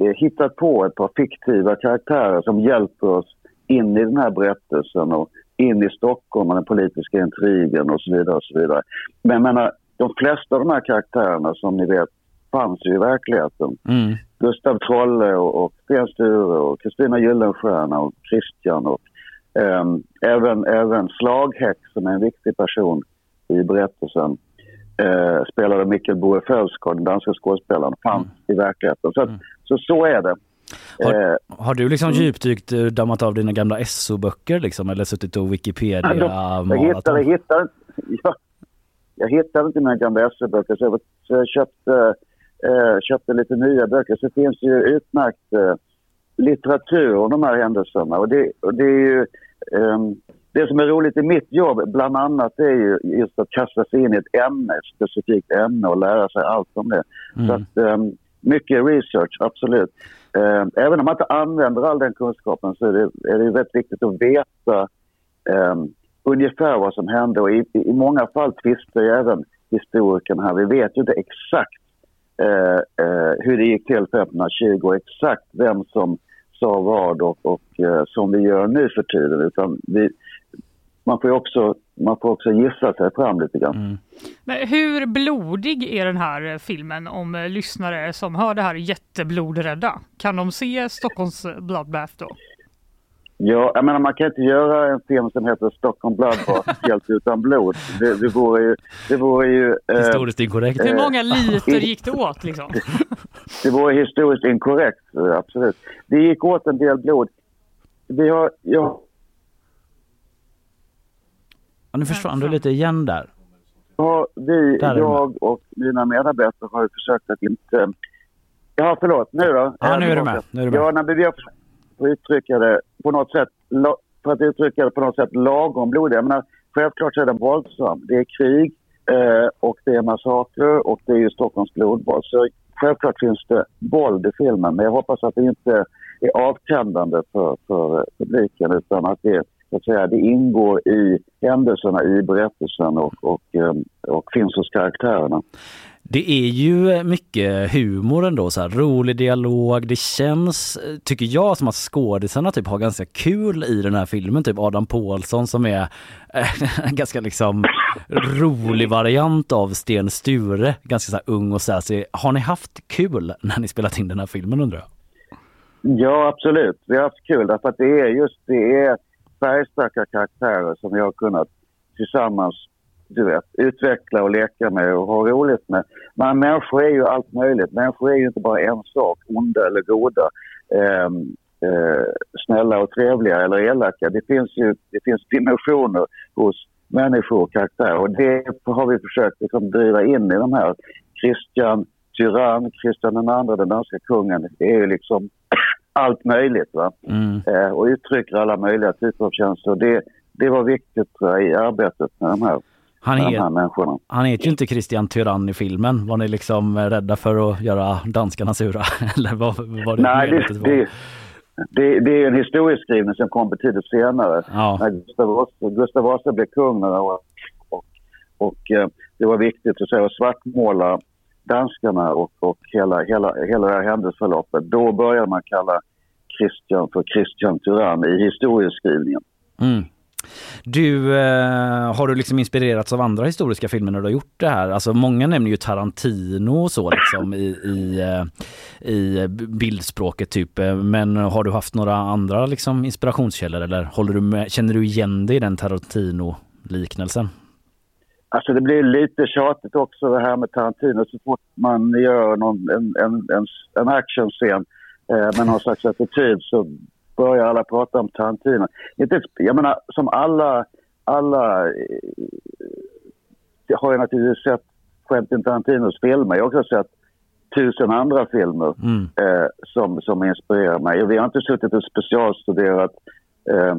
eh, hittat på ett par fiktiva karaktärer som hjälper oss in i den här berättelsen och in i Stockholm och den politiska intrigen och så vidare. Och så vidare. Men jag menar, de flesta av de här karaktärerna som ni vet fanns ju i verkligheten. Mm. Gustav Trolle och, Sten Sture och Kristina Gyllenstierna och Christian och ehm, även, även Slaghäck som är en viktig person i berättelsen eh, spelade Mikkel Boe Fölsgaard, den danska skådespelaren, fanns i verkligheten. Så, att, så, så är det. Eh, Har, har du liksom djupdykt, eh, dammat av dina gamla SO-böcker liksom eller suttit och Wikipedia jag hittade, hittade, jag, jag hittade inte mina gamla SE-böcker så jag, så jag köpte, eh, köpte lite nya böcker. Så det finns ju utmärkt eh, litteratur om de här händelserna. Och det, och det är ju... ehm, det som är roligt i mitt jobb bland annat är ju just att kasta sig in i ett ämne, ett specifikt ämne och lära sig allt om det. Så att, ehm, mycket research, absolut. Ehm, även om man inte använder all den kunskapen så är det, är det väldigt viktigt att veta ehm, ungefär vad som hände och i, i många fall tvistar ju även historikerna här. Vi vet ju inte exakt eh, eh, hur det gick till 1520 och exakt vem som sa vad och, och eh, som vi gör nu för tiden. Utan vi, man, får också, man får också gissa sig fram lite grann. Men hur blodig är den här filmen om eh, lyssnare som hör det här jätteblodrädda? Kan de se Stockholms Bloodbath då? Ja, jag menar man kan inte göra en film som heter Stockholm Bloodbath helt utan blod. Det, det vore ju... Det vore ju eh, Historiskt inkorrekt. Hur många eh, liter gick det åt liksom? Det vore historiskt inkorrekt, absolut. Det gick åt en del blod. Vi har... Ja, Ja, nu försvann du lite igen där. har vi, Där är jag och mina medarbetare har ju försökt att inte... Ja, förlåt. Nu då? Ja, nu är du med. Nu är du med. Ja, när vi har försökt att uttrycka det på något sätt, för att uttrycka det på något sätt lagom blodig. Jag menar, självklart så är den våldsam. Det är krig eh, och det är massakrer och det är ju Stockholms blodbad. Så självklart finns det våld i filmen, men jag hoppas att det inte är avtändande för, för publiken utan att det, att säga, det ingår i händelserna i berättelsen och, och, eh, och finns hos karaktärerna. Det är ju mycket humor ändå, så här, rolig dialog. Det känns, eh, tycker jag, som att skådisarna typ har ganska kul i den här filmen. Typ Adam Pålsson som är eh, en ganska liksom rolig variant av Sten Sture. Ganska så här ung och sassy. Har ni haft kul när ni spelat in den här filmen undrar jag? Ja, absolut. Vi har haft kul därför att det är just det är färgstarka karaktärer som vi har kunnat tillsammans du vet, utveckla och leka med och ha roligt med. Men människor är ju allt möjligt. Människor är ju inte bara en sak, onda eller goda. eh, eh, snälla och trevliga eller elaka. Det finns ju det finns dimensioner hos människor och karaktärer och det har vi försökt liksom driva in i de här. Christian Tyrann, Christian II, den danska kungen, det är ju liksom allt möjligt va? Mm. Eh, och uttrycker alla möjliga typer av känslor. Det, det var viktigt jag, i arbetet med de här, Han, med de här människorna. han heter ju inte Christian Tyrann i filmen. Var ni liksom rädda för att göra danskarna sura? Eller vad var det Nej, det, var? det, det, det är en historieskrivning som kom betydligt senare. Ja. När Gustav Vasa, Gustav Vasa blev kung och, och, och eh, det var viktigt att, säga, svartmåla danskarna och, och hela, hela, hela det här händelseförloppet. Då började man kalla Christian för Christian Tyrann i historieskrivningen. Mm. Du, eh, har du liksom inspirerats av andra historiska filmer när du har gjort det här? Alltså många nämner ju Tarantino och så liksom i, i, eh, i bildspråket typ. Men har du haft några andra liksom inspirationskällor eller håller du med, känner du igen dig i den Tarantino-liknelsen? Alltså det blir lite tjatigt också det här med Tarantino. Så fort man gör någon, en, en, en, en actionscen eh, med någon slags attityd så börjar alla prata om Tarantino. Inte, jag menar, som alla, alla eh, jag har ju naturligtvis sett Quentin Tarantinos filmer. Jag har också sett tusen andra filmer Mm. eh, som, som inspirerar mig. Vi har inte suttit och specialstuderat eh,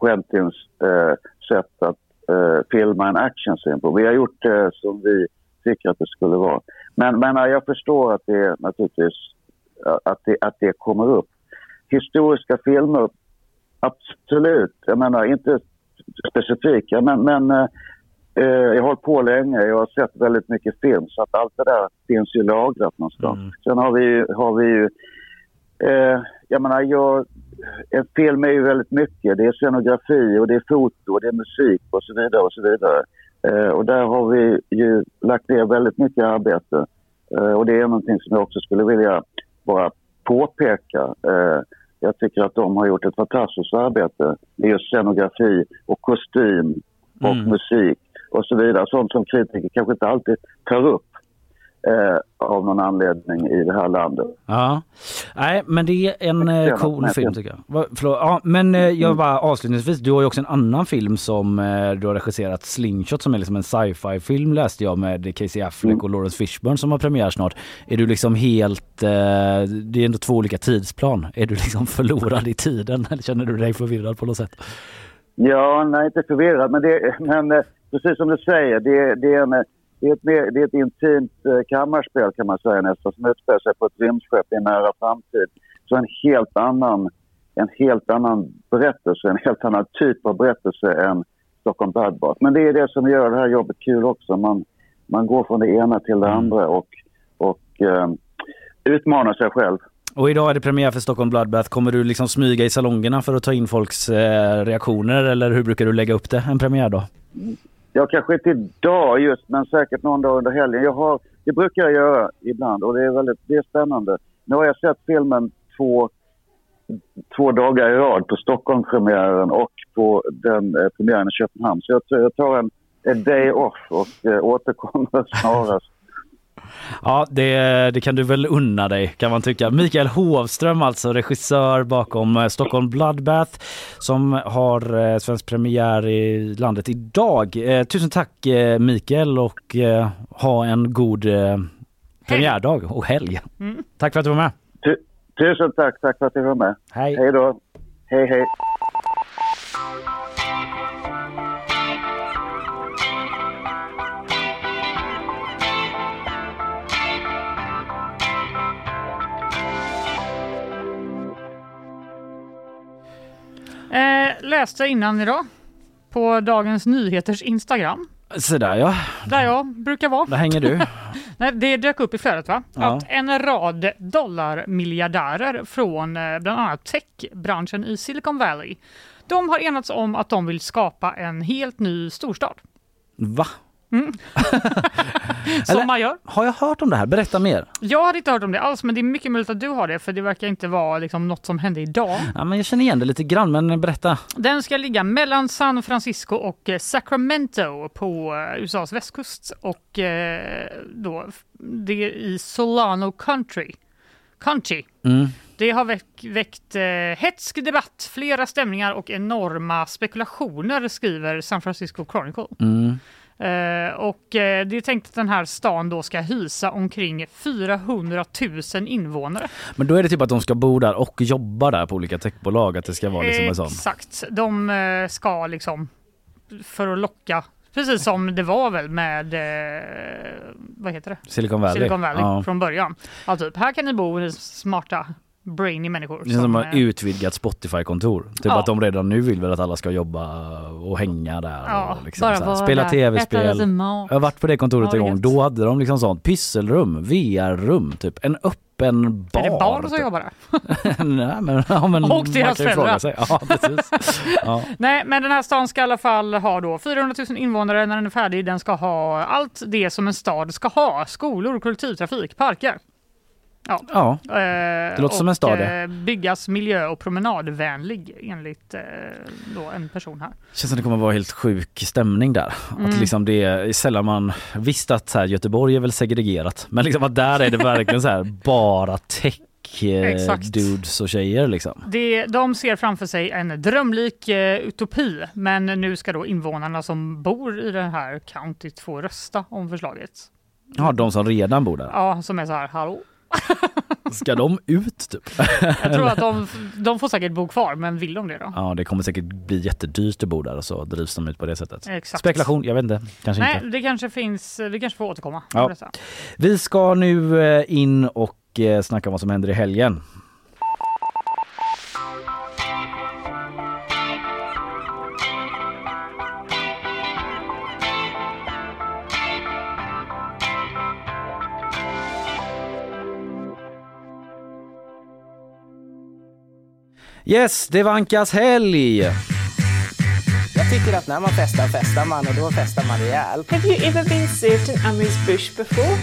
Quentins eh, sätt att eh, filma en actionscen på. Vi har gjort det som vi tycker att det skulle vara. Men, men jag förstår att det naturligtvis eh, att det, att det kommer upp. Historiska filmer, absolut. Jag menar inte specifika, men, men eh, eh, jag har hållit på länge. Jag har sett väldigt mycket film så att allt det där finns ju lagrat någonstans. Sen har vi har vi ju eh, jag menar, jag, en film är ju väldigt mycket. Det är scenografi och det är foto och det är musik och så vidare och så vidare. Eh, och där har vi ju lagt ner väldigt mycket arbete. Eh, och det är någonting som jag också skulle vilja bara påpeka. Eh, jag tycker att de har gjort ett fantastiskt arbete med just scenografi och kostym och Mm. musik och så vidare. Sånt som kritiker kanske inte alltid tar upp eh, av någon anledning i det här landet. Ja, nej men det är en eh, cool film tycker jag. Förlåt, ja, men eh, jag bara avslutningsvis, du har ju också en annan film som eh, du har regisserat, Slingshot, som är liksom en sci-fi film läste jag med Casey Affleck och Lawrence Fishburne som har premiär snart. Är du liksom helt, eh, det är ändå två olika tidsplan. Är du liksom förlorad i tiden eller känner du dig förvirrad på något sätt? Ja, nej, inte förvirrad, men, det, men eh, precis som du säger, det, det, är, en, eh, det, är, ett, mer- det är ett intimt eh, kammarspel kan man säga nästan, som utspelar sig på ett rymdskepp i en nära framtid. Så en helt annan, en helt annan berättelse, en helt annan typ av berättelse än Stockholm Bloodbath. Men det är det som gör det här jobbet kul också. Man, man går från det ena till det andra och, och eh, utmanar sig själv. Och idag är det premiär för Stockholm Bloodbath. Kommer du liksom smyga i salongerna för att ta in folks eh, reaktioner eller hur brukar du lägga upp det en premiärdag? Ja, kanske inte idag just, men säkert någon dag under helgen. Jag har, det brukar jag göra ibland och det är väldigt det är spännande. Nu har jag sett filmen två, två dagar i rad på Stockholmspremiären och på den eh, premiären i Köpenhamn. Så jag, jag tar en, en day off och eh, återkommer snarast. Ja, det, det kan du väl unna dig kan man tycka. Mikael Hovström alltså, regissör bakom eh, Stockholm Bloodbath som har eh, svensk premiär i landet idag. Eh, tusen tack eh, Mikael och eh, ha en god premiärdag och helg. Tack för att du var med. Tu, tusen tack, tack för att du var med. Hej. Hej då. Hej, hej. Eh, läste innan idag på Dagens Nyheters Instagram. Så där ja, Där jag brukar vara. där hänger du. Nej, det dök upp i flödet va? Ja. Att en rad dollarmiljardärer från eh, bland annat techbranschen i Silicon Valley. De har enats om att de vill skapa en helt ny storstad. Va? Mm. Som man gör. Har jag hört om det här? Berätta mer. Jag hade inte hört om det alls, men det är mycket möjligt att du har det, för det verkar inte vara liksom, något som hände idag. Ja, men jag känner igen det lite grann, men berätta. Den ska ligga mellan San Francisco och eh, Sacramento på eh, USAs västkust och eh, då det är i Solano Country. Country. Mm. Det har väckt, väckt eh, hetsk debatt, flera stämningar och enorma spekulationer skriver San Francisco Chronicle. Mm. Eh, och eh, det är tänkt att den här stan då ska hysa omkring 400 000 invånare. Men då är det typ att de ska bo där och jobba där på olika techbolag, att det ska vara liksom en sån. Exakt, de eh, ska liksom för att locka Precis som det var väl med vad heter det? Silicon Valley. Silicon Valley Ja. från början. Ja, typ, här kan ni bo, ni smarta, brainy människor. Det är som eh, ett utvidgat Spotify-kontor. Typ Ja. att de redan nu vill väl att alla ska jobba och hänga där. Ja, och liksom bara spela tv-spel. Jag har varit på det kontoret Ja, en gång. Då hade de liksom sånt pysselrum, VR-rum, typ en öppen bar. är det barn som typ. jobbar där? Nej, men, ja, men Och deras föräldrar. Ja, precis. Ja. Nej, men den här stan ska i alla fall ha då 400 000 invånare när den är färdig. Den ska ha allt det som en stad ska ha. Skolor, kollektivtrafik, parker. Ja, Ja, det låter som en stad. Eh, byggas miljö och promenadvänlig enligt eh, då en person här. Känns som det kommer vara helt sjuk stämning där. Mm. Att liksom det är sällan man visst att så här, Göteborg är väl segregerat men liksom att där är det verkligen så här bara tech eh, Exakt. dudes och tjejer liksom. Det, de ser framför sig en drömlik eh, utopi, men nu ska då invånarna som bor i det här countyt få rösta om förslaget. Ja, de som redan bor där. Ja, som är så här, hallå? Ska de ut typ? Jag tror att de, de får säkert bo kvar, men vill de det då? Ja, det kommer säkert bli jättedyrt att bo där och så drivs de ut på det sättet. Exakt. Spekulation, jag vet inte. Kanske Nej, inte. det kanske finns, vi kanske får återkomma. Ja. Vi ska nu eh, in och eh, snacka om vad som händer i helgen. Yes, det vankas helg! Jag tycker att när man festar, festar man och då festar man rejält. Have you ever been served in Amri's bush before?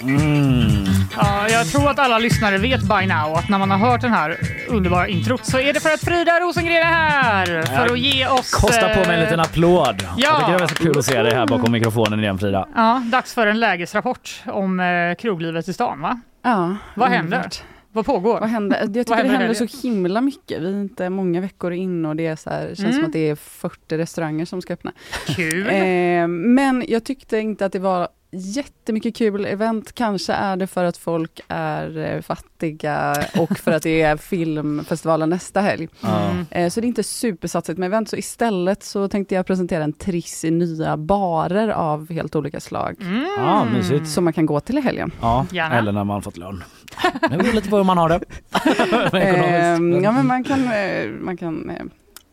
Mm. Ja, jag tror att alla lyssnare vet by now att när man har hört den här underbara introt så är det för att Frida Rosengren är här för att ge oss... Kosta på mig en eh, liten applåd. Ja. Jag tycker det var så kul att se dig här bakom mikrofonen igen Frida. Ja, dags för en lägesrapport om eh, kroglivet i stan, va? Ja, Vad händer? Vad pågår? Vad händer? Jag tycker Vad det händer så himla mycket. Vi är inte många veckor in och det är så här, känns Mm. som att det är 40 restauranger som ska öppna. Kul! Eh, men jag tyckte inte att det var jättemycket kul event. Kanske är det för att folk är eh, fattiga och för att det är filmfestivalen nästa helg. Mm. Så det är inte supersatsigt med event. Så istället så tänkte jag presentera en triss i nya barer av helt olika slag. Ja, mysigt. Som man kan gå till i helgen. Ja, Gärna. eller när man fått lön. Det beror lite på hur man har det. Ehm, ja, men man kan, eh, man, kan, eh,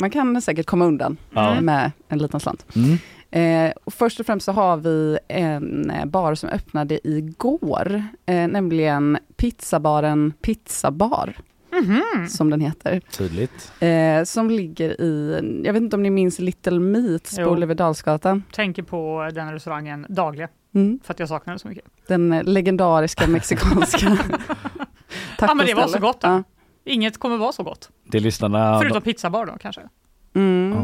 man kan säkert komma undan Ja. med en liten slant. Mm. Eh, och först och främst så har vi en eh, bar som öppnade igår, eh, nämligen pizzabaren Pizzabar, Mhm. som den heter. Tydligt. Eh, som ligger i, jag vet inte om ni minns Little Meats på Jo. Oliverdalsgatan? Tänker på den restaurangen dagligen, Mm. för att jag saknar den så mycket. Den legendariska mexikanska Ja, men det var så gott. Då. Ja. Inget kommer vara så gott. Det lyssnarna... Förutom pizzabar då kanske. Mm.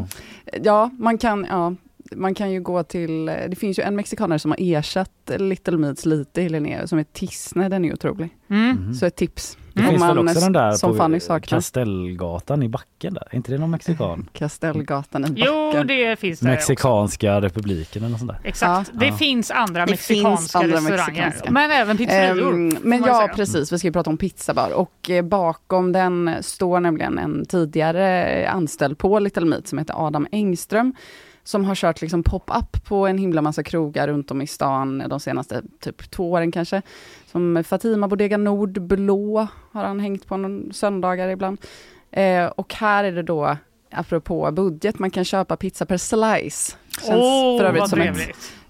Ja, man kan, ja, man kan ju gå till, det finns ju en mexikanare som har ersatt Little Meats lite i Linnéa, som är Tissne, den är otrolig. Mm. Så ett tips. Det Om finns väl man också den där som på Fanny saknar. Kastellgatan i backen där? Är inte det någon mexikan? Kastellgatan i Jo, backen. det finns det också. Mexikanska republiken eller något sånt där. Exakt. Det Ja. finns andra Det mexikanska finns andra restauranger. mexikanska. Men även pizzerior. Får men ja, säga. precis. Vi ska ju prata om pizzabar. Och eh, bakom den står nämligen en tidigare anställd på Little Meat som heter Adam Engström. Som har kört liksom pop-up på en himla massa krogar runt om i stan de senaste typ två åren kanske. Som Fatima Bodega Nord, Blå har han hängt på någon söndagar ibland. Eh, och här är det då, apropå budget, man kan köpa pizza per slice. Känns Åh, för övrigt som ett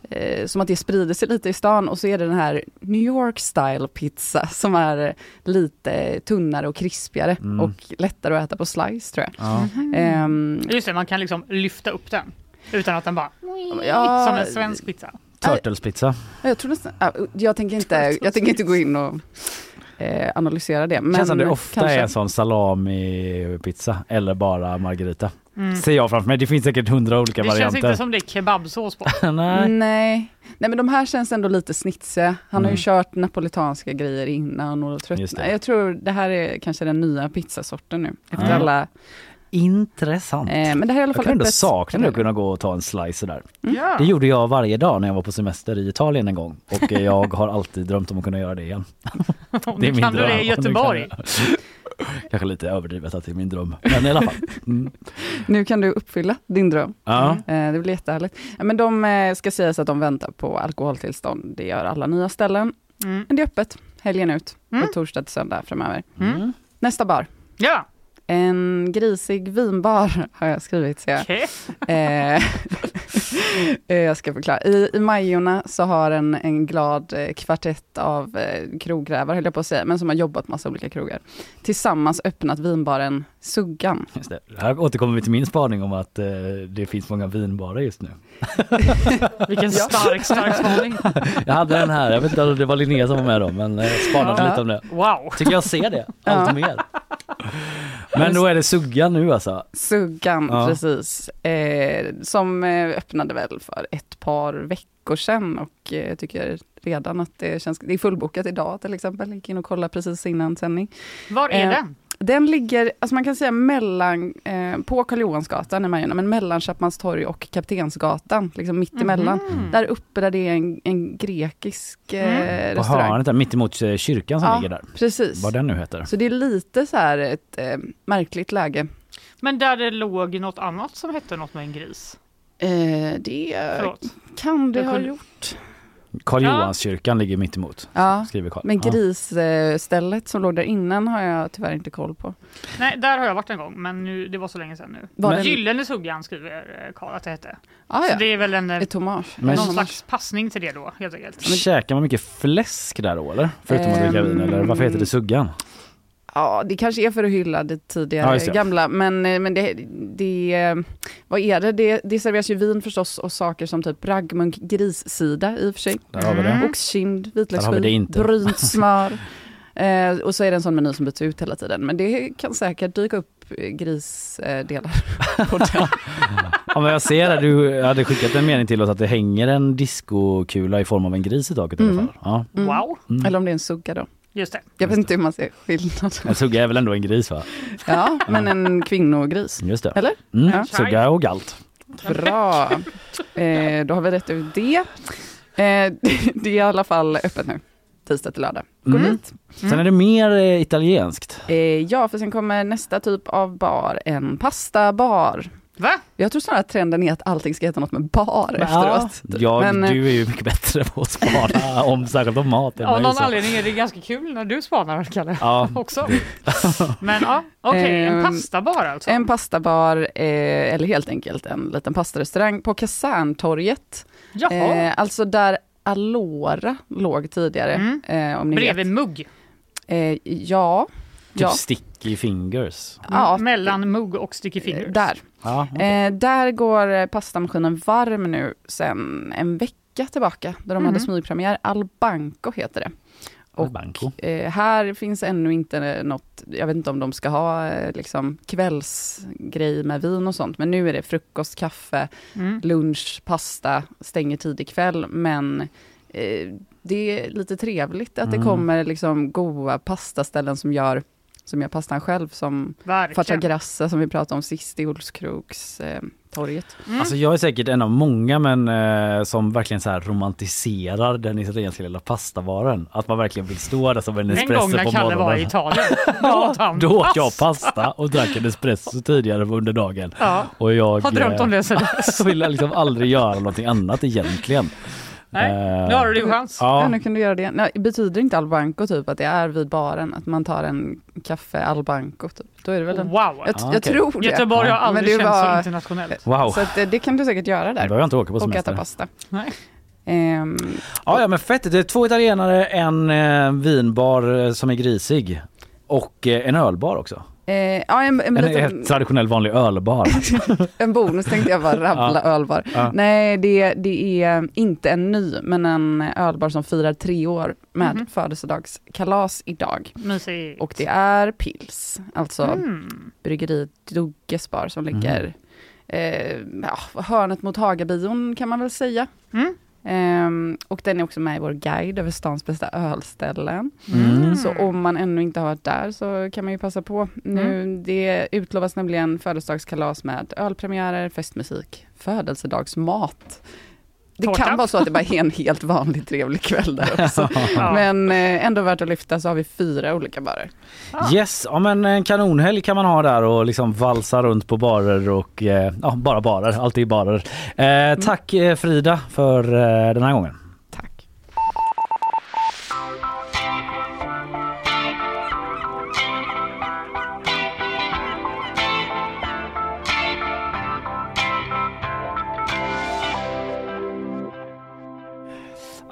eh, som att det sprider sig lite i stan och så är det den här New York style pizza som är eh, lite tunnare och krispigare Mm. och lättare att äta på slice tror jag. Ja. Ehm, Just det, man kan liksom lyfta upp den. Utan att den bara... Ja, som en svensk pizza. Turtlespizza. jag, tror nästan, ja, jag, tänker inte, jag tänker inte gå in och eh, analysera det. Men Känns som det ofta kanske. är en sån salami-pizza eller bara margarita. Mm. Ser jag framför mig. Det finns säkert hundra olika Det varianter. känns inte som det är kebabsås på. Nej. Nej. Nej, men de här känns ändå lite snitsiga. Han har Mm. ju kört napolitanska grejer innan och tröttnat. det. Jag tror det här är kanske den nya pizzasorten nu. Efter Ja. alla... Intressant. Eh, men det här är i alla jag fall kan ändå sakna det att kunna gå och ta en slice sådär. Ja. Det gjorde jag varje dag när jag var på semester i Italien en gång och jag har alltid drömt om att kunna göra det igen. Nu kan du det i dröm. Göteborg. Jag- Kanske lite överdrivet att det är min dröm, men i alla fall. Mm. Nu kan du uppfylla din dröm. Ja. Eh, det blir jättehärligt. Men de eh, ska sägas att de väntar på alkoholtillstånd. Det gör alla nya ställen. Mm. Men det är öppet helgen ut, Mm. från torsdag till söndag framöver. Mm. Nästa bar. Ja. En grisig vinbar har jag skrivit. Så jag, Okej. eh, eh, jag ska förklara. I, I Majorna så har en, en glad eh, kvartett av eh, krogrävar, höll jag på att säga, men som har jobbat massa olika krogar, tillsammans öppnat vinbaren Suggan. Just det. Här återkommer vi till min spaning om att eh, det finns många vinbarer just nu. Vilken stark, stark spaning. Jag hade den här, jag vet inte om det var Linnea som var med då, men eh, spanade Ja. lite om det. Wow. Tycker jag ser det, allt Ja. mer. Men då är det Suggan nu alltså? Suggan, Ja. precis. Eh, som eh, öppnade väl för ett par veckor sedan och eh, jag tycker redan att det känns, det är fullbokat idag till exempel. Gick in och kollade precis innan sändning. Var är Eh, den? Den ligger, alltså man kan säga mellan, eh, på Karl Johansgatan i Majorna, men mellan Chapmanstorg och Kaptensgatan, liksom mitt emellan. Mhm. Där uppe där det är en, en grekisk eh, På restaurang. hörnet där mittemot eh, kyrkan som Ja, ligger där. precis. Vad den nu heter. Så det är lite så här ett eh, märkligt läge. Men där det låg något annat som hette något med en gris. Eh, det Förlåt. kan det ha gjort. Karl Ja. Johanskyrkan ligger mittemot. Ja, Skriver Karl. men Ja. grisstället som låg där innan har jag tyvärr inte koll på. Nej, där har jag varit en gång, men nu, det var så länge sedan nu. Var Men det- Gyllene Suggan skriver eh, Karl att det hette. Ah, Så ja. det är väl en, eh, Ett hommage. Men- någon slags passning till det då, helt enkelt. Käkar man mycket fläsk där då eller? Förutom att dricka vin eller varför heter det Suggan? Ja, det kanske är för att hylla det tidigare Ja, gamla, men, eh, men det, det, vad är det? det? Det serveras ju vin förstås och saker som typ raggmunk grissida i och för sig. Där har vi det. Oxkind, har vi vitlöksskiv, brynt smör. eh, och så är det en sån meny som byts ut hela tiden. Men det kan säkert dyka upp eh, grisdelar på den. Ja, men jag ser det, du hade skickat en mening till oss att det hänger en diskokula i form av en gris i taket i alla Mm. fall. Ja. Mm. Wow. Mm. Eller om det är en sugga då. Just det. Jag vet inte hur man ser skillnad. En sugga är väl ändå en gris va? Ja, men en kvinnogris. Just det. Eller? Mm. Ja. Sugga och galt. Bra. Eh, då har vi rätt ut det. Eh, det är i alla fall öppet nu. Tisdag till lördag. Gå Mm. dit. Sen är det mer eh, italienskt. Eh, ja, för sen kommer nästa typ av bar, en pastabar. Va? Jag tror snarare att trenden är att allting ska heta något med bar efteråt. Ja, Men, eh, du är ju mycket bättre på att spana om särskilt om mat. Av någon så. anledning är det ganska kul när du spanar, Kalle. Ja. Också. Men ja, okej, en Ehm, pastabar alltså. En pastabar, eh, eller helt enkelt en liten pastarestaurang på Kaserntorget. Jaha. Eh, alltså där Alora låg tidigare. Mm. Eh, om ni Bredvid vet. mugg. Eh, ja. Typ ja. sticky fingers. Ja. Mellan mugg och sticky fingers. Där. Ja, Eh, där går eh, pastamaskinen varm nu sen en vecka tillbaka, där de Mhm. hade smygpremiär. Albanco heter det. Och Banco. eh, här finns ännu inte något, jag vet inte om de ska ha eh, liksom kvällsgrej med vin och sånt, men nu är det frukost, kaffe, Mm. lunch, pasta, stänger tidig kväll, men eh, det är lite trevligt att det Mm. kommer liksom goda pastaställen som gör som gör pastan själv, som. Faccia Grassa som vi pratade om sist i Olskroks eh, torget. Mm. Alltså jag är säkert en av många men eh, som verkligen så här romantiserar den italienska lilla pastavaren. Att man verkligen vill stå där som en En espresso gång när på Kalle morgonen. var i Italien, då åt han Då åt jag pasta. pasta och drack en espresso tidigare under dagen. Ja. Och jag Har drömt om det sen dess. Jag ville liksom aldrig göra någonting annat egentligen. Nej, Eh, nu har du din chans. Ja. Ja, nu kan du göra det. Nej, betyder inte Albanco typ att det är vid baren, att man tar en kaffe Albanco? Typ. Då är det väl en... Wow. Jag, Ah, jag tror det. Göteborg har Men aldrig det känts var- så internationellt. wow. Så att, eh, det kan du säkert göra där. behöver jag inte åka på Och semester. äta pasta. Nej. Ehm, Ja, ja men fett. Det är två italienare, en eh, vinbar som är grisig och eh, en ölbar också. Eh, ja, en, en, En, liten, en traditionell vanlig ölbar. en bonus tänkte jag bara rabbla Ja. ölbar. Ja. Nej, det, det är inte en ny, men en ölbar som firar tre år med Mhm. födelsedagskalas idag. Mysigt. Och det är Pils, alltså Mm. bryggeriet Dugges bar som ligger eh, ja, hörnet mot Hagabion kan man väl säga. Mm. Ehm, och den är också med i vår guide över stans bästa ölställen. Mm. Så om man ännu inte har varit där så kan man ju passa på. Nu, Det utlovas nämligen födelsedagskalas med ölpremiärer, festmusik, födelsedagsmat. Det Tårta. kan vara så att det bara är en helt vanlig trevlig kväll där också. Ja. Men eh, ändå värt att lyfta så har vi fyra olika barer. Yes, ja, men en kanonhelg kan man ha där och liksom valsa runt på barer och eh, ja, bara barer, alltid barer. Eh, tack eh, Frida för eh, den här gången.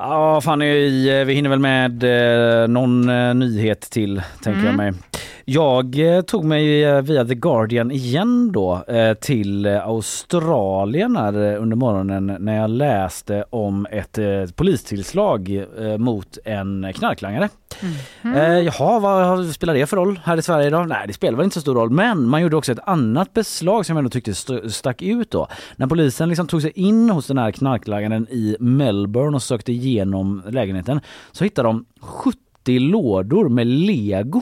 Ja, Fanny, eh, vi hinner väl med eh, någon eh, nyhet till, tänker jag Mm. mig. Jag tog mig via The Guardian igen då till Australien här under morgonen när jag läste om ett polistillslag mot en knarklangare. Eh, jaha, vad spelar det för roll här i Sverige idag? Nej, det spelar väl inte så stor roll. Men man gjorde också ett annat beslag som jag ändå tyckte st- stack ut då. När polisen liksom tog sig in hos den här knarklangaren i Melbourne och sökte igenom lägenheten så hittar de 70 lådor med lego.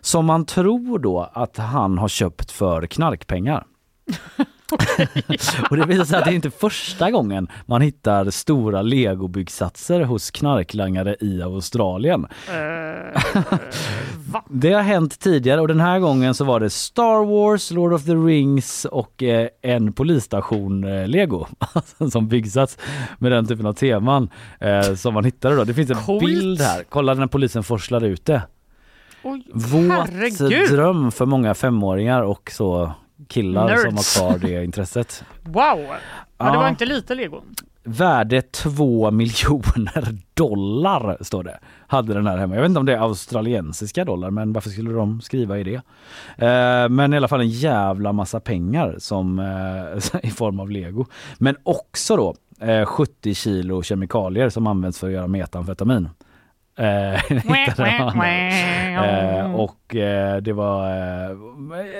Som man tror då att han har köpt för knarkpengar. och det visar sig att det är inte första gången man hittar stora legobyggsatser hos knarklangare i Australien. Det har hänt tidigare och den här gången så var det Star Wars, Lord of the Rings och eh, en polisstation eh, Lego som byggsats med den typen av teman eh, som man hittade då. Det finns en Coolt. bild här. Kolla när polisen forslar ut det. Oj, Våt herregud. dröm för många femåringar och så killar Nerds. som har kvar det intresset. Wow! Ja, det var inte lite lego. Värde 2 miljoner dollar står det. Hade den här hemma. Jag vet inte om det är australiensiska dollar men varför skulle de skriva i det? Eh, men i alla fall en jävla massa pengar som eh, i form av lego. Men också då eh, 70 kilo kemikalier som används för att göra metamfetamin. Eh. Eh, och eh, det var, eh,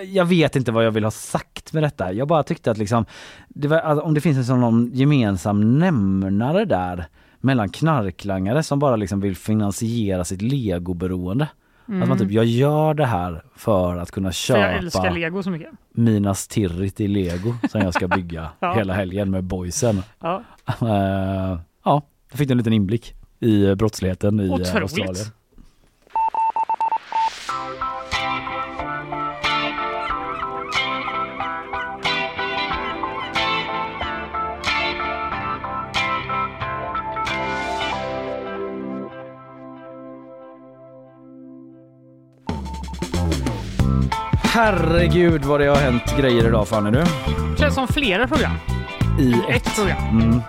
jag vet inte vad jag vill ha sagt med detta. Jag bara tyckte att liksom, det var, alltså, om det finns en sån någon gemensam nämnare där mellan knarklangare som bara liksom vill finansiera sitt legoberoende. Mm. Att man typ, jag gör det här för att kunna För jag älskar köpa lego så mycket. Minas Tirrit i lego som jag ska bygga Ja. hela helgen med boysen. Ja. Eh, ja, jag fick en liten inblick i brottsligheten i eh, Otroligt. Australien. Herregud vad det har hänt grejer idag Fanny du. Känns som flera program. I ett program. Mm.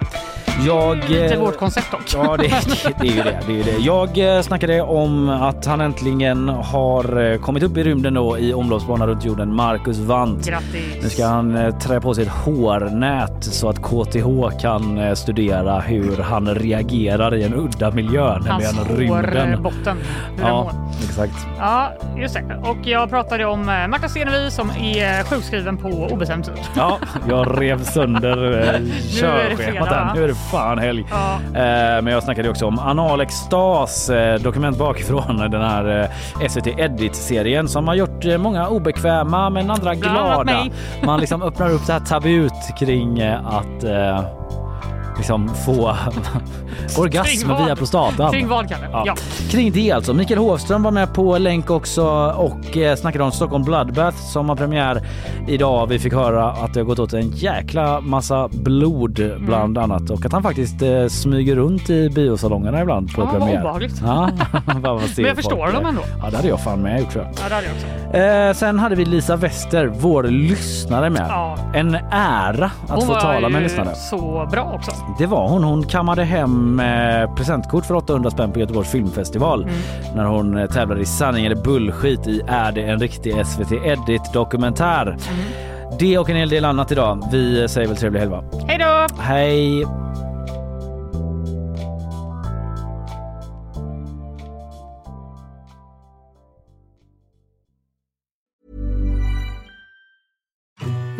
Jag, Lite eh, vårt koncept dock. Ja, det, det, det är ju det. det, är ju det. Jag eh, snackade om att han äntligen har eh, kommit upp i rymden då i omloppsbana runt jorden, Marcus Wandt. Grattis! Nu ska han trä på sig ett hårnät så att KTH kan studera hur han reagerar i en udda miljö, nämligen Hans rymden. hårbotten. Hur den Ja, exakt. Ja, just det. Och jag pratade om Marta Stenevi som är sjukskriven på obestämd tid. Ja, jag rev sönder körschemat fredag? Nu är det fan helg. Ja. Eh, men jag snackade också om analextas, eh, dokument bakifrån den här eh, SVT Edit-serien som har gjort många obekväma men andra glada. Man liksom öppnar upp det här tabut kring att liksom få orgasm via prostatan. Kring vad, Kalle? Ja. Ja. Kring det alltså. Mikael Hovström var med på länk också och eh, snackade om Stockholm Bloodbath som har premiär idag. Vi fick höra att det har gått åt en jäkla massa blod Mm. bland annat och att han faktiskt eh, smyger runt i biosalongerna ibland på vad premiär. obehagligt. Ja, Men jag förstår dem eh, ändå. Ja, det hade jag fan med gjort tror jag. Ja, det hade jag också. Eh, sen hade vi Lisa Wester, vår lyssnare med. Ja. En ära att Hon få var tala med en ju lyssnare. så bra också. Det var hon. Hon kammade hem eh, presentkort för 800 spänn på Göteborgs filmfestival Mm. när hon eh, tävlade i sanning eller bullskit i Är det en riktig SVT Edit dokumentär? Mm. Det och en hel del annat idag. Vi säger väl trevlig helg va? Hej då! Hej!